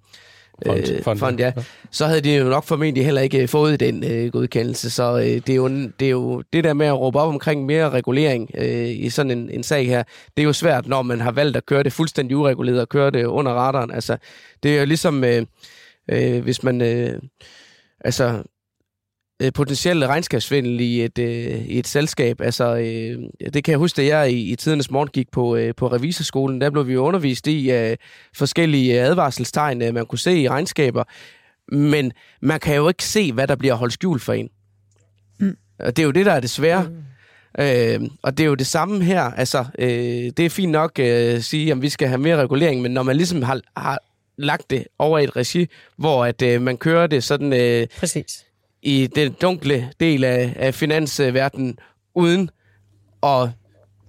fond, øh, fond, fond ja. ja. så havde de jo nok formentlig heller ikke fået den øh, godkendelse. Så øh, det, er jo, det er jo det der med at råbe op omkring mere regulering øh, i sådan en, en sag her, det er jo svært, når man har valgt at køre det fuldstændig ureguleret og køre det under radaren. Altså, det er jo ligesom, øh, øh, hvis man... Øh, altså, øh, potentielle regnskabsvindel i et, øh, i et selskab. Altså, øh, det kan jeg huske, at jeg i, i tidernes morgen gik på, øh, på revisorskolen. Der blev vi undervist i øh, forskellige advarselstegn, øh, man kunne se i regnskaber. Men man kan jo ikke se, hvad der bliver holdt skjult for en. Mm. Og det er jo det, der er det svære. Mm. Øh, og det er jo det samme her. Altså, øh, det er fint nok øh, at sige, at vi skal have mere regulering, men når man ligesom har, har lagt det over et regi, hvor at øh, man kører det sådan øh, Præcis i den dunkle del af, af finansverdenen, uden at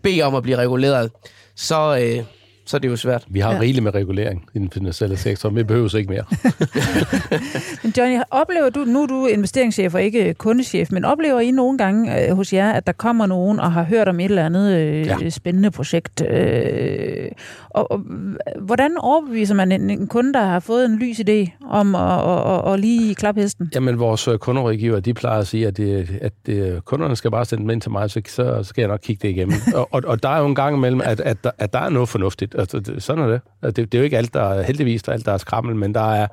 bede om at blive reguleret, så, øh, så er det jo svært. Vi har Ja. rigeligt med regulering i den finansielle sektor, men vi behøver ikke mere. Men Johnny, oplever du, nu er du investeringschef og ikke kundechef, men oplever I nogle gange øh, hos jer, at der kommer nogen og har hørt om et eller andet øh, ja. Spændende projekt? Øh, og, og hvordan overbeviser man en, en kunde, der har fået en lys idé om at, at, at lige klappe hesten? Jamen, vores øh, kunderådgiver, de plejer at sige, at, det, at det, kunderne skal bare sende dem ind til mig, så, så skal jeg nok kigge det igennem. og, og, og der er jo en gang imellem, at, at, der, at der er noget fornuftigt. Altså, det, sådan er det. Altså, det. Det er jo ikke alt, der er heldigvis, der er alt, der er skrammel, men der er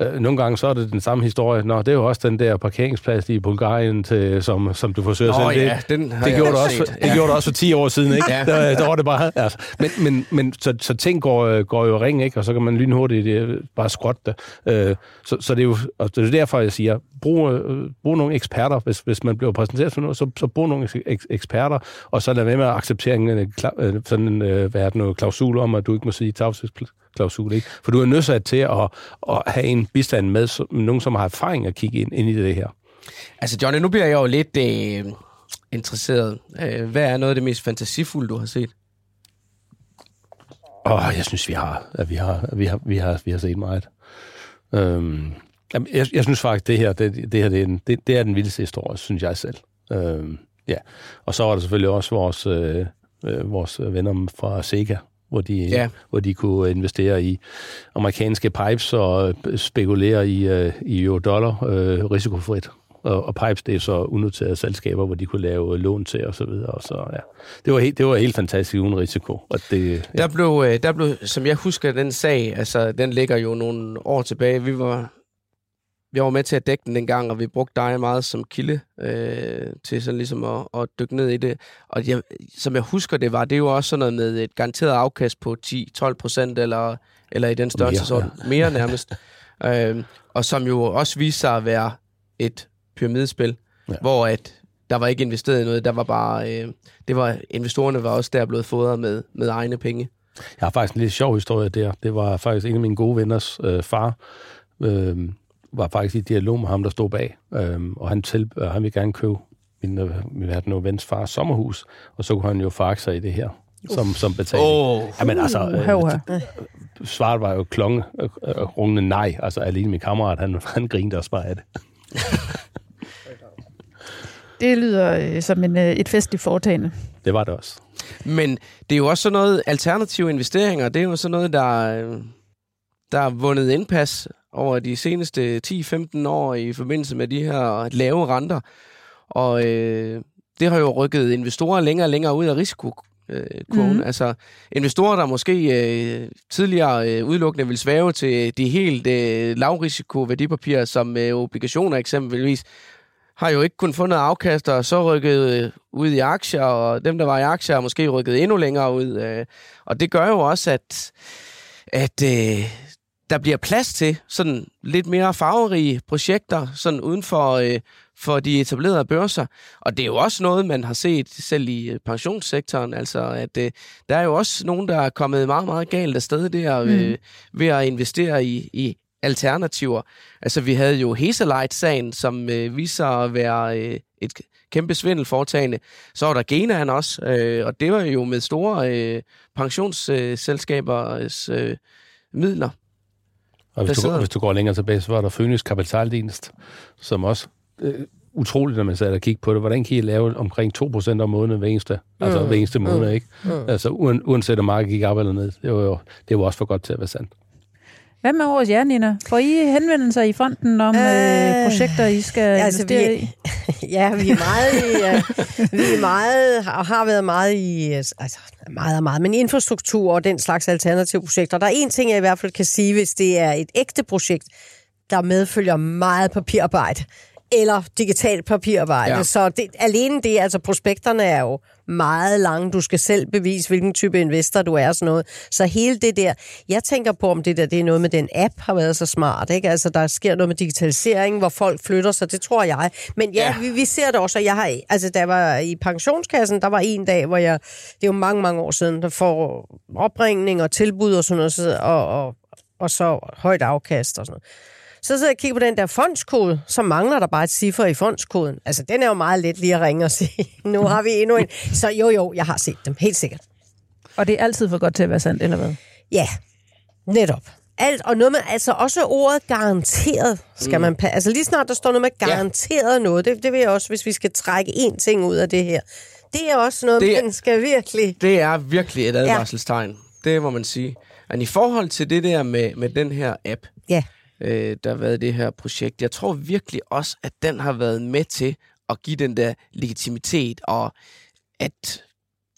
øh, nogle gange så er det den samme historie. Nå, det er jo også den der parkeringsplads i Bulgarien, til, som, som du forsøger at sælge. ja, det, den det gjorde, det også set. det Ja. gjorde det også for 10 år siden, ikke? Ja. Der, der var det bare... Altså. Men, men, men så, så ting går, går jo ring, ikke? Og så kan man lynhurtigt øh, bare skrotte det. Øh, så, så det er jo og det er derfor, jeg siger, brug, øh, brug nogle eksperter. Hvis, hvis man bliver præsenteret for noget, så, så brug nogle eks- eks- eksperter, og så lad være med at acceptere en, sådan en hvad er det, noget klausul om, at du ikke må sige tavshedsklausul, ikke? For du er nødt til at, at have en bistand med, som, nogen, som har erfaring at kigge ind, ind i det her. Altså Johnny, nu bliver jeg jo lidt øh, interesseret. Øh, hvad er noget af det mest fantasifulde, du har set? Åh, jeg synes, vi har, at vi har, at vi har, vi har, vi har set meget. Øhm, jeg, jeg synes faktisk, det her, det, det her, det er, en, det, det er den vildeste historie, synes jeg selv. Øhm, ja. Og så var der selvfølgelig også vores, øh, øh, vores venner fra Sega, hvor de, Ja. hvor de kunne investere i amerikanske pipes og øh, spekulere i, øh, i euro-dollar øh, risikofrit. Og, og pipes, det er så unoterede selskaber, hvor de kunne lave lån til og så videre. Og så, ja. det, var helt, det var helt fantastisk uden risiko. Og det, ja. Der blev, øh, der blev, som jeg husker den sag, altså den ligger jo nogle år tilbage. Vi var, vi var med til at dække den dengang, og vi brugte dig meget som kilde øh, til sådan ligesom at, at dykke ned i det. Og jeg, som jeg husker det var, det er jo også sådan noget med et garanteret afkast på 10-12 procent, eller, eller i den størrelse mere, ja. mere nærmest. øh, og som jo også viste sig at være et pyramidespil. Ja. hvor at der var ikke investeret i noget, der var bare, øh, det var, investorerne var også der blevet fodret med, med egne penge. Jeg har faktisk en lidt sjov historie der. Det var faktisk en af mine gode venners øh, far, øh, var faktisk i dialog med ham, der stod bag. Øh, og han, til, øh, han ville gerne købe min, øh, min min vens fars sommerhus, og så kunne han jo få aktier i det her, som, som betaling. Åh, Jamen altså, Uh, øh, her. svaret var jo klonge, øh, øh, rungende nej. Altså alene min kammerat, han, han grinede også bare af det. Det lyder øh, som en, øh, et festligt foretagende. Det var det også. Men det er jo også sådan noget, alternative investeringer, det er jo sådan noget, der, øh, der er vundet indpas over de seneste 10-15 år i forbindelse med de her lave renter. Og øh, det har jo rykket investorer længere og længere ud af risiko. Kurven. Mhm. Altså investorer, der måske øh, tidligere øh, udelukkende vil svæve til de helt øh, lavrisiko værdipapirer, som øh, obligationer eksempelvis, har jo ikke kun fundet afkast, og så rykket øh, ud i aktier, og dem, der var i aktier, er måske rykket endnu længere ud. Øh, og det gør jo også, at, at øh, der bliver plads til sådan lidt mere farverige projekter, sådan uden for, øh, for de etablerede børser. Og det er jo også noget, man har set selv i øh, pensionssektoren, altså at øh, der er jo også nogen, der er kommet meget, meget galt afsted der Mm. øh, ved at investere i, i alternativer. Altså, vi havde jo Hesalite-sagen, som øh, viser at være øh, et kæmpe svindelforetagende. Så var der Genaen også, øh, og det var jo med store øh, pensionsselskabers øh, midler. Og hvis du, Placeret. hvis du går længere tilbage, så var der Phoenix Kapitaldienst, som også øh, utroligt, når man sad og kiggede på det. Hvordan kan I lave omkring 2% om måneden hver eneste, altså Mm. hver eneste måned, Mm. ikke? Mm. Altså uanset om markedet gik op eller ned. Det var jo det var også for godt til at være sandt. Hvad med over jer, Nina? Får I henvendelser i fonden om øh, Øh, projekter, I skal altså, investere vi- i? Ja, vi er meget i, uh, vi er meget, har, har været meget i, øh, altså meget og meget, men infrastruktur og den slags alternative projekter. Der er en ting, jeg i hvert fald kan sige, hvis det er et ægte projekt, der medfølger meget papirarbejde, eller digitalt papirarbejde. Ja. Så det, alene det, altså prospekterne er jo meget lange. Du skal selv bevise, hvilken type investor du er og sådan noget. Så hele det der, jeg tænker på, om det der det er noget med den app har været så smart. Ikke? Altså, der sker noget med digitalisering, hvor folk flytter sig, det tror jeg. Men ja, ja. Vi, vi ser det også, og jeg har, altså, der var i pensionskassen, der var en dag, hvor jeg, det er jo mange, mange år siden, der får opringning og tilbud og sådan noget, og, og, og så højt afkast og sådan noget. Så sidder jeg og kigger på den der fondskode, så mangler der bare et ciffer i fondskoden. Altså, den er jo meget let lige at ringe og sige, nu har vi endnu en. Så jo, jo, jeg har set dem, helt sikkert. Og det er altid for godt til at være sandt, eller hvad? Ja, netop. Alt, og noget med, altså også ordet garanteret skal mm. man pa- Altså lige snart der står noget med garanteret ja. noget, det, det vil jeg også, hvis vi skal trække én ting ud af det her. Det er også noget, Det er- man skal virkelig... Det er virkelig et advarselstegn. Ja. Det må man sige. Men i forhold til det der med, med den her app, Ja, øh, der har været det her projekt, jeg tror virkelig også, at den har været med til at give den der legitimitet, og at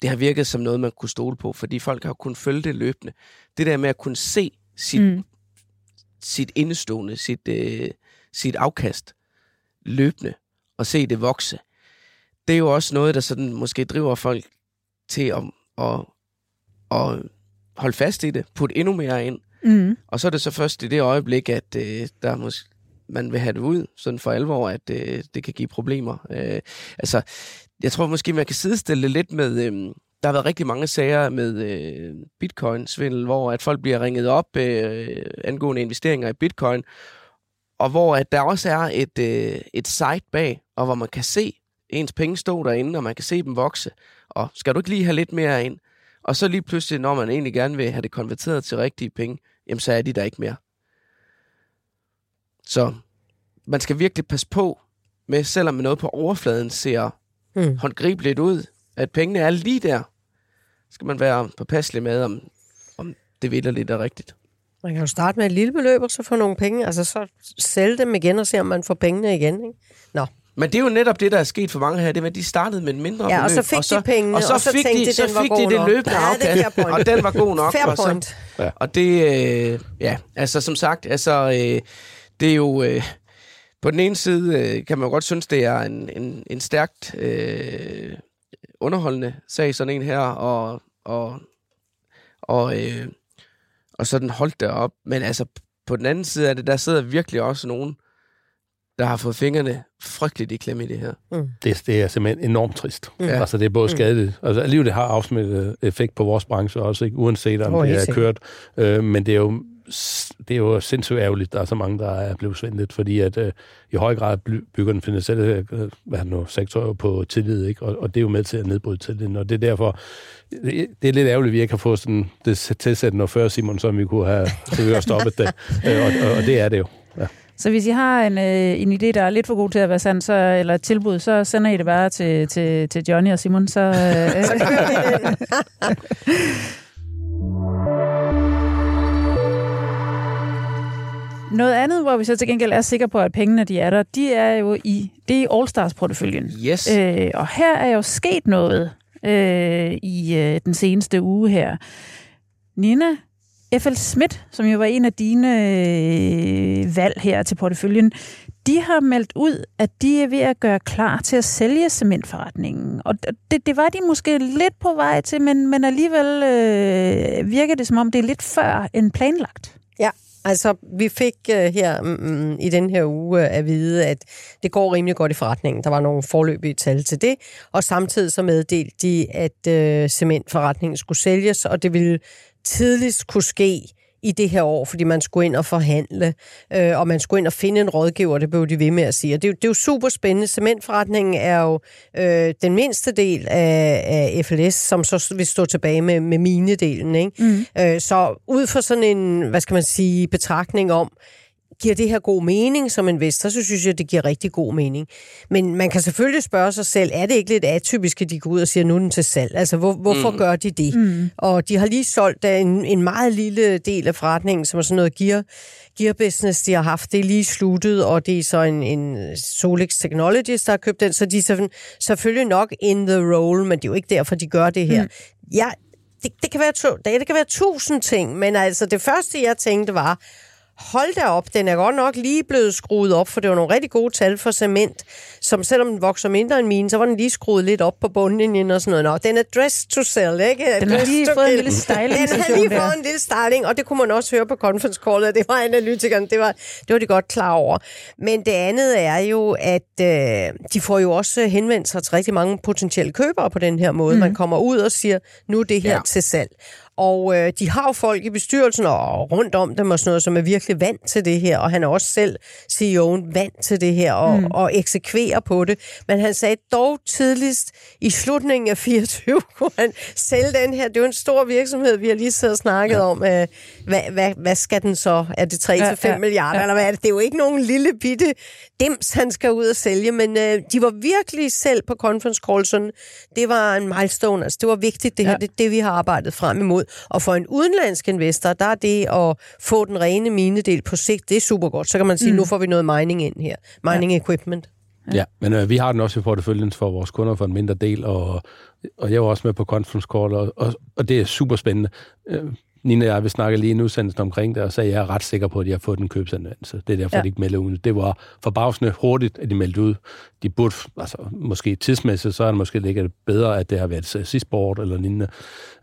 det har virket som noget, man kunne stole på, fordi folk har kunnet følge det løbende. Det der med at kunne se sit, mm. sit indestående, sit, øh, sit afkast løbende, og se det vokse, det er jo også noget, der sådan måske driver folk til at, at, at holde fast i det, putte endnu mere ind, Mm. og så er det så først i det øjeblik, at øh, der måske, man vil have det ud, sådan for alvor, at øh, det kan give problemer. Øh, altså, jeg tror måske, man kan sidestille det lidt med... Øh, der har været rigtig mange sager med øh, bitcoin-svindel, hvor at folk bliver ringet op øh, angående investeringer i bitcoin, og hvor at der også er et, øh, et site bag, og hvor man kan se ens penge stå derinde, og man kan se dem vokse. Og skal du ikke lige have lidt mere ind? Og så lige pludselig, når man egentlig gerne vil have det konverteret til rigtige penge, jamen så er de der ikke mere. Så man skal virkelig passe på med, selvom noget på overfladen ser Mm. håndgribeligt ud, at pengene er lige der, skal man være påpasselig med, om, om det vildt er rigtigt. man kan jo starte med et lille beløb, og så få nogle penge. Altså så sælge dem igen og se, om man får pengene igen. Ikke? Nå, Men det er jo netop det, der er sket for mange her, det var, at de startede med en mindre Ja, og beløb. så fik de pengene, og så, og så fik tænkte de, så den var fik god de det løbende Ja, det afkast, point. og den var god nok. fair og så, point. Og det, øh, ja, altså som sagt, altså, øh, det er jo, øh, på den ene side øh, kan man jo godt synes, det er en, en, en stærkt øh, underholdende sag, sådan en her, og, og, og, øh, og sådan holdt det op. Men altså, på den anden side af det, der sidder virkelig også nogen, der har fået fingrene frygteligt i klemme i det her. Det, det er simpelthen enormt trist. Mm. Mm. Altså, det er både skadeligt. Altså, alligevel det har afsmittet effekt på vores branche også, ikke? uanset om oh, det er kørt. Øh, men det er jo det er jo sindssygt ærgerligt, der er så mange, der er blevet svindlet, fordi at øh, i høj grad bygger den finansielle øh, hvad er det nu, sektor på tillid, ikke? Og, og det er jo med til at nedbryde tilliden, og det er derfor, det, det er lidt ærgerligt, at vi ikke har fået sådan det tilsættende noget før, Simon, som vi kunne have, så vi kunne have stoppet det, øh, og, og, og det er det jo. Ja. Så hvis I har en, øh, en idé, der er lidt for god til at være sand, så, eller et tilbud, så sender I det bare til, til, til Johnny og Simon. Så, øh, Noget andet, hvor vi så til gengæld er sikre på, at pengene de er der, de er jo i, det er i All-Stars-porteføljen. Yes. Øh, og her er jo sket noget øh, i øh, den seneste uge her. Nina F.L. Schmidt, som jo var en af dine øh, valg her til porteføljen, de har meldt ud, at de er ved at gøre klar til at sælge cementforretningen. Og det, det var de måske lidt på vej til, men, men alligevel øh, virker det som om, det er lidt før end planlagt. Ja, altså vi fik øh, her mm, mm i den her uge øh, at vide, at det går rimelig godt i forretningen. Der var nogle forløbige tal til det, og samtidig så meddelte de, at øh, cementforretningen skulle sælges, og det ville tidligst kunne ske i det her år, fordi man skulle ind og forhandle, øh, og man skulle ind og finde en rådgiver, det blev de ved med at sige. Og det, er jo- det er jo super spændende. Cementforretningen er jo øh, den mindste del af, af FLS, som så vil stå tilbage med, med minedelen. Ikke? Mm. Øh, så ud fra sådan en, hvad skal man sige, betragtning om, giver det her god mening som investor, så synes jeg, det giver rigtig god mening. Men man kan selvfølgelig spørge sig selv, er det ikke lidt atypisk, at de går ud og siger, nu er den til salg? Altså, hvor, hvorfor mm. gør de det? Mm. Og de har lige solgt af en, en meget lille del af forretningen, som er sådan noget gear, gear business, de har haft. Det er lige sluttet, og det er så en, en Solix Technologies, der har købt den, så de er selvfølgelig- selvfølgelig nok in the role, men det er jo ikke derfor, de gør det her. Mm. Jeg, det, det, kan være to, det, det kan være tusind ting, men altså det første, jeg tænkte var, hold da op, den er godt nok lige blevet skruet op, for det var nogle rigtig gode tal for cement, som selvom den vokser mindre end mine, så var den lige skruet lidt op på bundlinjen og sådan noget. Nå, den er dressed to sell, ikke? Den har lige fået en lille styling. Den har lige fået en lille styling, og det kunne man også høre på conference callet, det var analytikeren, det var, det var de godt klar over. Men det andet er jo, at øh, de får jo også henvendt sig til rigtig mange potentielle købere på den her måde. Mm. Man kommer ud og siger, nu er det her ja. til salg. Og øh, de har jo folk i bestyrelsen og rundt om dem og sådan noget, som er virkelig vant til det her, og han er også selv CEO'en vant til det her og, mm. og eksekverer på det. Men han sagde dog tidligst i slutningen af 24 kunne han sælge den her. Det er jo en stor virksomhed, vi har lige siddet og snakket ja. om. Øh, hvad, hvad, hvad skal den så? Er det 3-5 ja, ja, milliarder, ja. eller hvad er det? Det er jo ikke nogen lille bitte dims, han skal ud og sælge, men øh, de var virkelig selv på conference call sådan, det var en milestone, altså det var vigtigt det her, ja. det det, vi har arbejdet frem imod. Og for en udenlandsk investor, der er det at få den rene minedel på sigt, det er super godt. Så kan man sige, mm. nu får vi noget mining ind her. Mining ja. equipment. Ja, ja men øh, vi har den også i porteføljen for vores kunder for en mindre del, og, og jeg var også med på conference call, og, og, og det er super spændende. Øh, Nina og jeg vil snakke lige en udsendelse omkring det, og så er jeg ret sikker på, at de har fået en købsanvendelse. Det er derfor, ja. de ikke melder ud. Det var forbavsende hurtigt, at de meldte ud. De burde, altså måske tidsmæssigt, så er det måske ligget bedre, at det har været sidst året eller lignende,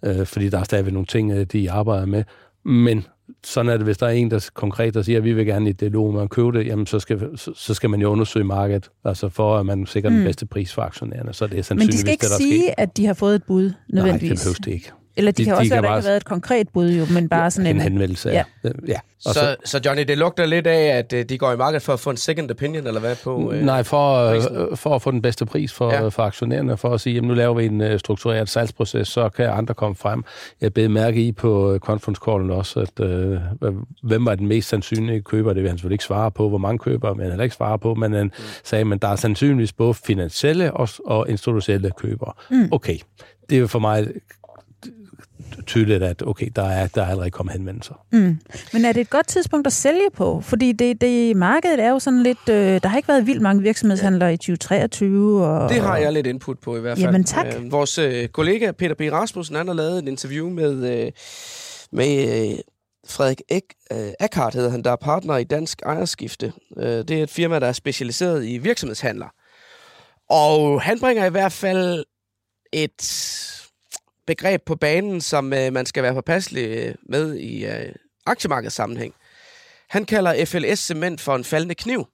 øh, fordi der er stadigvæk nogle ting, øh, de arbejder med. Men sådan er det, hvis der er en, der konkret der siger, at vi vil gerne i det dialog med at købe det, jamen så skal, så, skal man jo undersøge markedet, altså for at man sikrer mm. den bedste pris for aktionærerne. Så det er Men de skal ikke det, der sige, sker. at de har fået et bud, nødvendigvis. Nej, det behøves det ikke. Eller de, de kan også de være, kan bare... været et konkret bud, jo, men bare sådan en... En henvendelse, ja. ja. ja. Så, så, så Johnny, det lugter lidt af, at øh, de går i markedet for at få en second opinion, eller hvad på? Øh, Nej, for, øh, for at få den bedste pris for, ja. for aktionærerne, for at sige, jamen nu laver vi en uh, struktureret salgsproces, så kan andre komme frem. Jeg bed mærke i på conference callen også, at uh, hvem var den mest sandsynlige køber? Det vil han selvfølgelig ikke svare på, hvor mange køber, men han ikke svare på, men han mm. sagde, men der er sandsynligvis både finansielle og, og institutionelle købere. Mm. Okay, det er for mig tydeligt, at okay, der er, der er allerede kommet henvendelser. Mm. Men er det et godt tidspunkt at sælge på? Fordi det, det markedet er jo sådan lidt... Øh, der har ikke været vildt mange virksomhedshandlere i 2023. Og, det har jeg lidt input på i hvert fald. Jamen tak. Øh, vores øh, kollega Peter B. Rasmussen, han har lavet et interview med, øh, med øh, Frederik Ek, øh, Eckhart, hedder han, der er partner i Dansk Ejerskifte. Øh, det er et firma, der er specialiseret i virksomhedshandler. Og han bringer i hvert fald et begreb på banen, som øh, man skal være påpasselig øh, med i øh, aktiemarkedssammenhæng. Han kalder FLS Cement for en faldende kniv.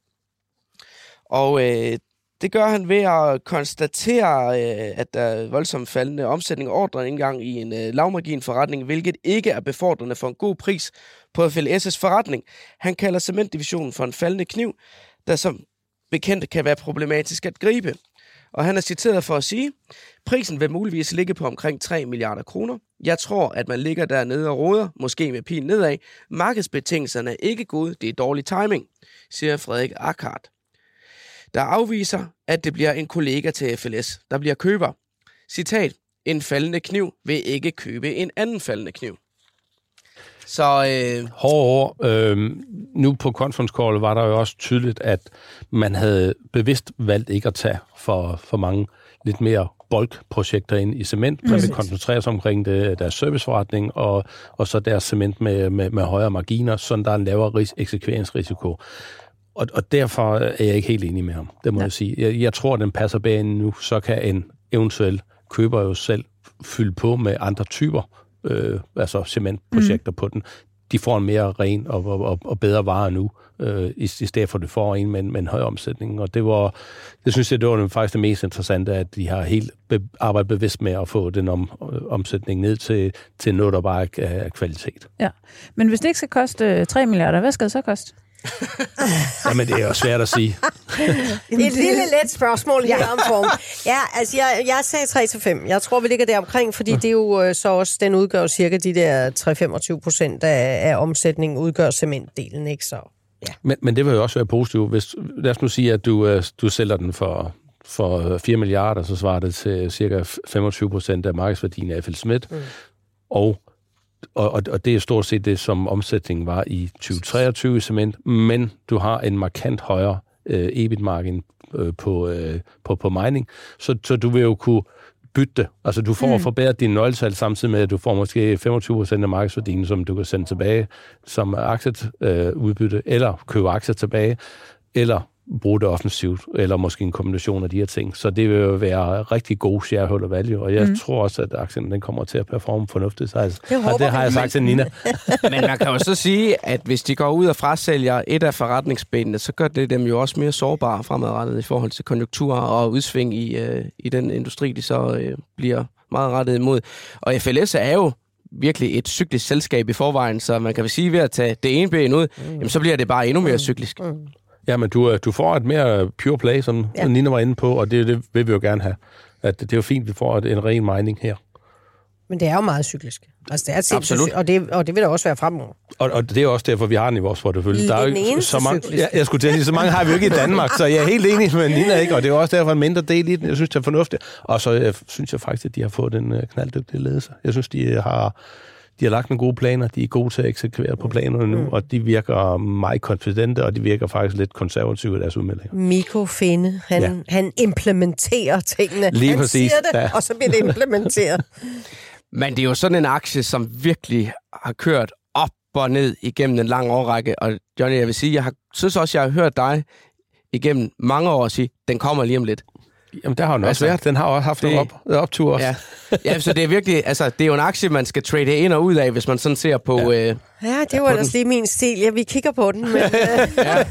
Og øh, det gør han ved at konstatere, øh, at der er voldsomt faldende omsætning og ordre indgang i en øh, lavmargin forretning, hvilket ikke er befordrende for en god pris på FLS' forretning. Han kalder cementdivisionen for en faldende kniv, der som bekendt kan være problematisk at gribe og han er citeret for at sige, prisen vil muligvis ligge på omkring 3 milliarder kroner. Jeg tror, at man ligger dernede og råder, måske med pil nedad. Markedsbetingelserne er ikke gode, det er dårlig timing, siger Frederik Akkart. Der afviser, at det bliver en kollega til FLS, der bliver køber. Citat, en faldende kniv vil ikke købe en anden faldende kniv. Så øh... hård, hård. Øh, nu på conference call var der jo også tydeligt, at man havde bevidst valgt ikke at tage for, for mange lidt mere boldprojekter ind i cement. Man vil koncentrere sig omkring det, deres serviceforretning og, og så deres cement med, med, med højere marginer, så der er en lavere ris- eksekveringsrisiko. Og, og derfor er jeg ikke helt enig med ham, det må ja. jeg sige. Jeg, jeg tror, den passer banen nu, så kan en eventuel køber jo selv fylde på med andre typer øh, altså cementprojekter mm. på den. De får en mere ren og, og, og bedre vare nu, øh, i, i stedet for at det får en med, med en høj omsætning. Og det var, det synes jeg, det var faktisk det mest interessante, at de har helt be, arbejdet bevidst med at få den om, omsætning ned til, til noget, der bare er kvalitet. Ja, men hvis det ikke skal koste 3 milliarder, hvad skal det så koste? Jamen, det er jo svært at sige. det er et lille let spørgsmål i ja. form. Ja, altså, jeg, jeg sagde 3 til 5. Jeg tror, vi ligger der omkring, fordi det er jo øh, så også, den udgør cirka de der 3-25 procent af, af omsætningen, udgør cementdelen, ikke så? Ja. Men, men det vil jo også være positivt. Hvis, lad os nu sige, at du, øh, du sælger den for, for 4 milliarder, så svarer det til cirka 25 procent af markedsværdien af FL Schmidt. Mm. Og og, og, og det er stort set det, som omsætningen var i 2023 i cement, men du har en markant højere øh, EBIT-margin øh, på, øh, på, på mining, så, så du vil jo kunne bytte det. Altså, du får mm. forbedret dine nøgletal samtidig med, at du får måske 25% af markedsværdien, som du kan sende tilbage som aktieudbytte, øh, eller købe aktier tilbage, eller bruge det offensivt, eller måske en kombination af de her ting. Så det vil jo være rigtig god shareholder value, og jeg mm. tror også, at aktien den kommer til at performe fornuftigt. Så altså, det, det har jeg sagt til Nina. Men man kan jo så sige, at hvis de går ud og frasælger et af forretningsbenene, så gør det dem jo også mere sårbare fremadrettet i forhold til konjunkturer og udsving i, øh, i den industri, de så øh, bliver meget rettet imod. Og FLS er jo virkelig et cyklisk selskab i forvejen, så man kan vel sige, ved at tage det ene ben ud, mm. jamen, så bliver det bare endnu mere cyklisk. Mm. Ja, men du, øh, du får et mere pure play, som ja. Nina var inde på, og det, det vil vi jo gerne have. At det er jo fint, at vi får en ren mining her. Men det er jo meget cyklisk. Altså, det er Absolut. Og det, og det vil der også være fremover. Og, og det er også derfor, vi har den i vores portefølje. Der er jo så mange, jeg, jeg skulle til at sige, så mange har vi jo ikke i Danmark, så jeg er helt enig med Nina, ikke? og det er også derfor en mindre del i den. Jeg synes, det er fornuftigt. Og så jeg synes jeg faktisk, at de har fået en uh, knalddygtig ledelse. Jeg synes, de har de har lagt nogle gode planer, de er gode til at eksekvere på planerne nu, mm. og de virker meget konfidente, og de virker faktisk lidt konservative i deres udmeldinger. Miko Finde, han, ja. han implementerer tingene. Lige han præcis. siger det, ja. og så bliver det implementeret. Men det er jo sådan en aktie, som virkelig har kørt op og ned igennem en lang årrække, og Johnny, jeg vil sige, jeg har, synes også, jeg har hørt dig igennem mange år sige, den kommer lige om lidt. Jamen, der har den også altså, været. Den har også haft det, en op, optur også. Ja. ja, så det er virkelig, altså, det er jo en aktie, man skal trade ind og ud af, hvis man sådan ser på... Ja, øh, ja det var ellers lige min stil. Ja, vi kigger på den. Men, øh. ja.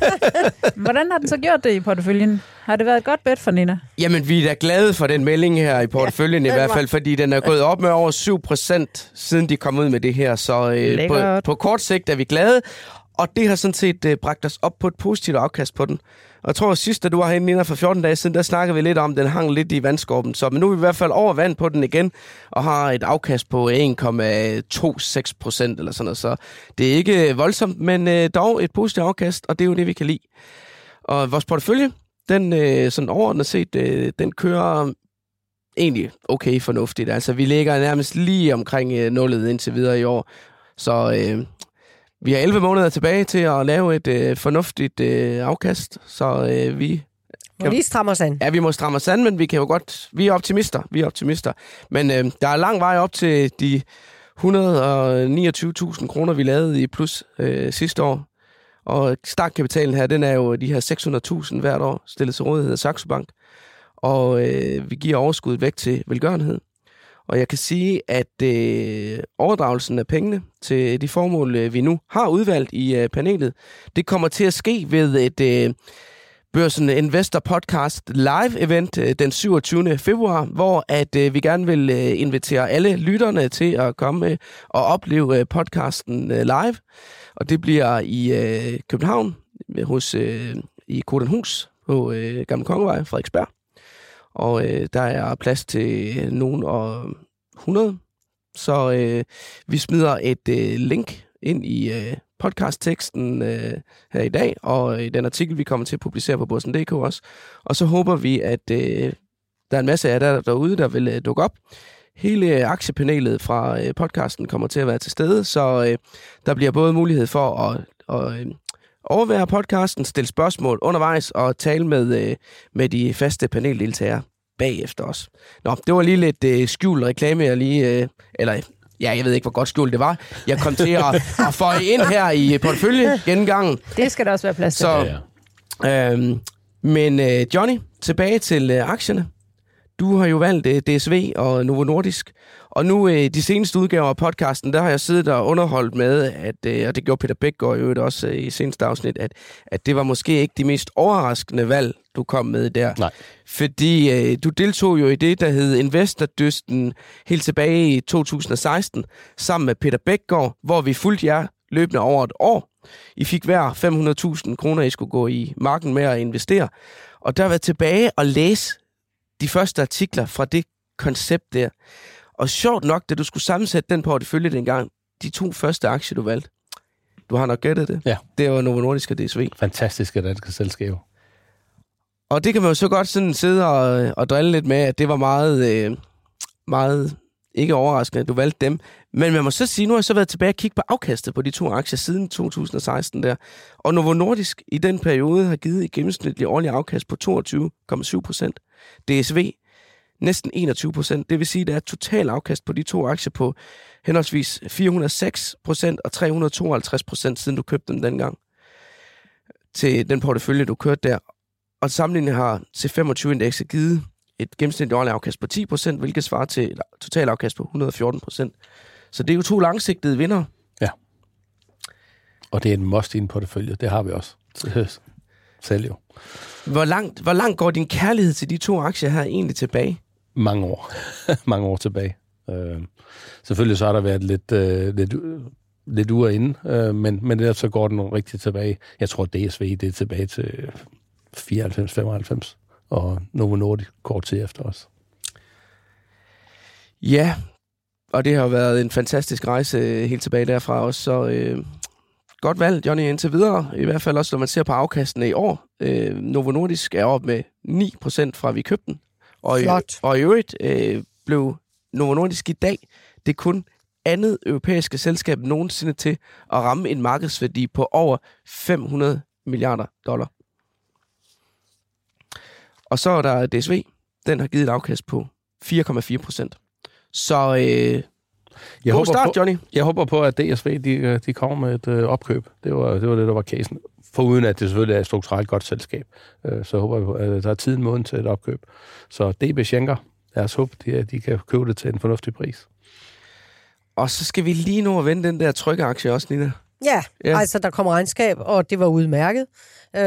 Hvordan har den så gjort det i porteføljen? Har det været et godt bet for Nina? Jamen, vi er da glade for den melding her i porteføljen ja, i hvert fald, fordi den er gået op med over 7 procent, siden de kom ud med det her. Så øh, på, på kort sigt er vi glade, og det har sådan set øh, bragt os op på et positivt afkast på den. Og jeg tror, at sidst, da du var herinde inden for 14 dage siden, der snakkede vi lidt om, at den hang lidt i vandskorben. Så, men nu er vi i hvert fald over vand på den igen, og har et afkast på 1,26 procent eller sådan noget. Så det er ikke voldsomt, men øh, dog et positivt afkast, og det er jo det, vi kan lide. Og vores portefølje, den øh, sådan overordnet set, øh, den kører egentlig okay fornuftigt. Altså, vi ligger nærmest lige omkring øh, nullet indtil videre i år. Så øh, vi har 11 måneder tilbage til at lave et øh, fornuftigt øh, afkast, så øh, vi... Må lige stramme os an. Ja, vi må stramme os an, men vi kan jo godt... Vi er optimister, vi er optimister. Men øh, der er lang vej op til de 129.000 kroner, vi lavede i plus øh, sidste år. Og startkapitalen her, den er jo de her 600.000 hvert år stillet til rådighed af Saxo Bank. Og øh, vi giver overskuddet væk til velgørenhed. Og jeg kan sige, at øh, overdragelsen af pengene til de formål, øh, vi nu har udvalgt i øh, panelet, det kommer til at ske ved et øh, Børsen Investor Podcast live event øh, den 27. februar, hvor at øh, vi gerne vil øh, invitere alle lytterne til at komme øh, og opleve øh, podcasten øh, live. Og det bliver i øh, København hos øh, i Kodenhus på øh, Gamle Kongevej, Frederiksberg og øh, der er plads til nogen og 100. Så øh, vi smider et øh, link ind i øh, podcastteksten øh, her i dag, og i den artikel, vi kommer til at publicere på Borsen.dk også. Og så håber vi, at øh, der er en masse af jer der, derude, der vil øh, dukke op. Hele øh, aktiepanelet fra øh, podcasten kommer til at være til stede, så øh, der bliver både mulighed for at, at øh, overvære podcasten, stille spørgsmål undervejs og tale med, øh, med de faste paneldeltagere bagefter os. Nå, det var lige lidt øh, skjult reklame, jeg lige... Øh, eller, ja, jeg ved ikke, hvor godt skjult det var. Jeg kom til at, at få ind her i portefølje gennemgangen. Det skal der også være plads til. Så, øh, men øh, Johnny, tilbage til øh, aktierne. Du har jo valgt øh, DSV og Novo Nordisk, og nu øh, de seneste udgaver af podcasten, der har jeg siddet og underholdt med, at, øh, og det gjorde Peter Bækgaard jo også øh, i seneste afsnit, at, at det var måske ikke de mest overraskende valg, du kom med der. Nej. Fordi øh, du deltog jo i det, der hed Investordysten helt tilbage i 2016, sammen med Peter Bækgaard, hvor vi fulgte jer løbende over et år. I fik hver 500.000 kroner, I skulle gå i marken med at investere. Og der været tilbage og læse de første artikler fra det koncept der. Og sjovt nok, da du skulle sammensætte den portefølje dengang, de to første aktier, du valgte, du har nok gættet det. Ja. Det var Novo Nordisk og DSV. Fantastiske danske selskaber. Og det kan man jo så godt sådan sidde og, og drille lidt med, at det var meget, øh, meget ikke overraskende, at du valgte dem. Men man må så sige, nu har jeg så været tilbage og kigge på afkastet på de to aktier siden 2016 der. Og Novo Nordisk i den periode har givet et gennemsnitligt årligt afkast på 22,7 procent. DSV næsten 21 procent. Det vil sige, at der er total afkast på de to aktier på henholdsvis 406 procent og 352 procent, siden du købte dem dengang til den portefølje, du kørte der. Og sammenlignet har C25-indekset givet et gennemsnitligt årligt afkast på 10 procent, hvilket svarer til et total afkast på 114 procent. Så det er jo to langsigtede vinder. Ja. Og det er en must i en portefølje. Det har vi også. Selv jo. Hvor langt, hvor langt går din kærlighed til de to aktier her egentlig tilbage? Mange år. Mange år tilbage. Øh, selvfølgelig så har der været lidt, øh, lidt, lidt uger inde, øh, men, men ellers så går den rigtig tilbage. Jeg tror, DSV det er tilbage til 94-95, og Novo Nordisk kort tid efter os. Ja, og det har været en fantastisk rejse helt tilbage derfra også, så øh, godt valg, Johnny, indtil videre. I hvert fald også, når man ser på afkastene i år. Øh, Novo Nordisk er op med 9% fra vi købte den. Og, i, Flot. og i øvrigt øh, blev Novo Nordisk i dag det kun andet europæiske selskab nogensinde til at ramme en markedsværdi på over 500 milliarder dollar. Og så er der DSV. Den har givet et afkast på 4,4 procent. Så øh, Jeg god håber, start, på, Johnny. jeg håber på, at DSV de, øh, de kommer med et øh, opkøb. Det var, det var det, der var casen. Foruden at det selvfølgelig er et strukturelt godt selskab, øh, så håber jeg på, at der er tiden moden til et opkøb. Så DB Schenker, lad os håbe, de, de kan købe det til en fornuftig pris. Og så skal vi lige nå at vende den der trykkeaktie også, Nina. Ja, Ja. altså der kom regnskab, og det var udmærket. Øh,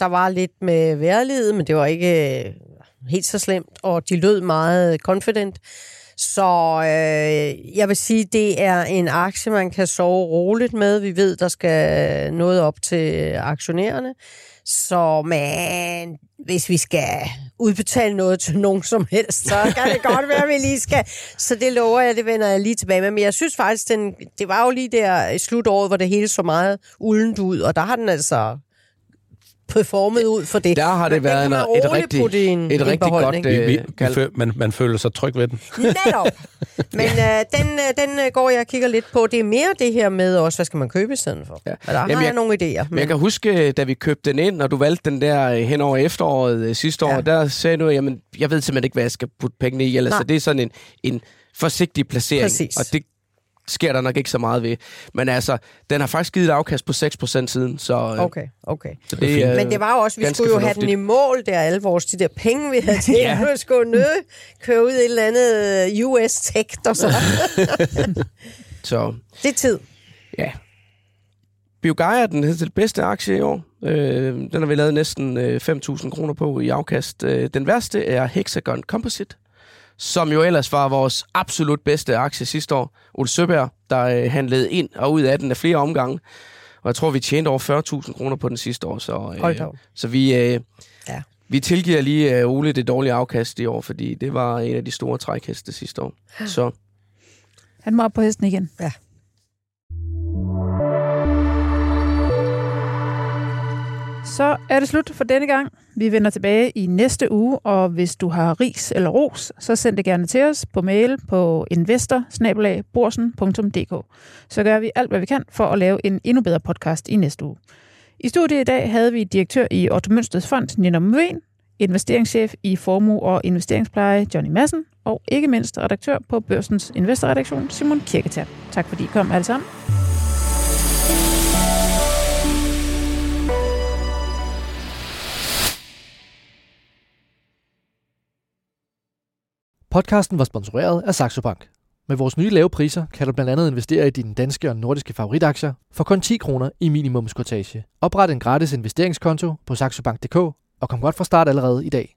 der var lidt med vejrliget, men det var ikke øh, helt så slemt, og de lød meget confident. Så øh, jeg vil sige, det er en aktie, man kan sove roligt med. Vi ved, der skal noget op til aktionærerne. Så men hvis vi skal udbetale noget til nogen som helst, så kan det godt være, at vi lige skal. Så det lover jeg, det vender jeg lige tilbage med. Men jeg synes faktisk, den, det var jo lige der i slutåret, hvor det hele så meget uldent ud, og der har den altså performet ud for det. Der har det Men været en, et rigtig, putte i en- et en rigtig godt Vi, vi, øh, vi kald. føl, man, man føler sig tryg ved den. Netop. Men øh, den, øh, den øh, går jeg og kigger lidt på. Det er mere det her med også, hvad skal man købe i stedet for. Ja. Og der Jamen, har jeg- jeg nogle idéer. Men jeg kan huske, da vi købte den ind, og du valgte den der øh, hen over efteråret øh, sidste år, Ja. der sagde du, jamen, jeg ved simpelthen ikke, hvad jeg skal putte pengene i, ellers Nej. så det er sådan en, en forsigtig placering. Præcis. Og det sker der nok ikke så meget ved. Men altså, den har faktisk givet et afkast på 6% siden, så, øh, Okay, okay. så det, er Men det var jo også, vi skulle jo have den fornuftigt. i mål der, alle vores de der penge, vi havde til. Ja. Vi skulle nø køre ud i et eller andet øh, US tech og så. Så Det er tid. ja. Biogaia er den hedder det bedste aktie i år. Øh, den har vi lavet næsten øh, 5.000 kroner på i afkast. Øh, den værste er Hexagon Composite, som jo ellers var vores absolut bedste aktie sidste år. Ole Søberg, der øh, handlede ind og ud af den af flere omgange. Og jeg tror, vi tjente over 40.000 kroner på den sidste år. Så, øh, så vi, øh, Ja. vi tilgiver lige øh, Ole det dårlige afkast i år, fordi det var en af de store trækheste sidste år. Så Han må op på hesten igen. Ja. Så er det slut for denne gang. Vi vender tilbage i næste uge, og hvis du har ris eller ros, så send det gerne til os på mail på investor Så gør vi alt, hvad vi kan for at lave en endnu bedre podcast i næste uge. I studiet i dag havde vi direktør i Otto Mønsteds Fond, Nina Møen, investeringschef i Formue og Investeringspleje, Johnny Madsen, og ikke mindst redaktør på Børsens Investorredaktion, Simon Kirketær. Tak fordi I kom alle sammen. Podcasten var sponsoreret af Saxo Bank. Med vores nye lave priser kan du blandt andet investere i dine danske og nordiske favoritaktier for kun 10 kroner i minimumskortage. Opret en gratis investeringskonto på saxobank.dk og kom godt fra start allerede i dag.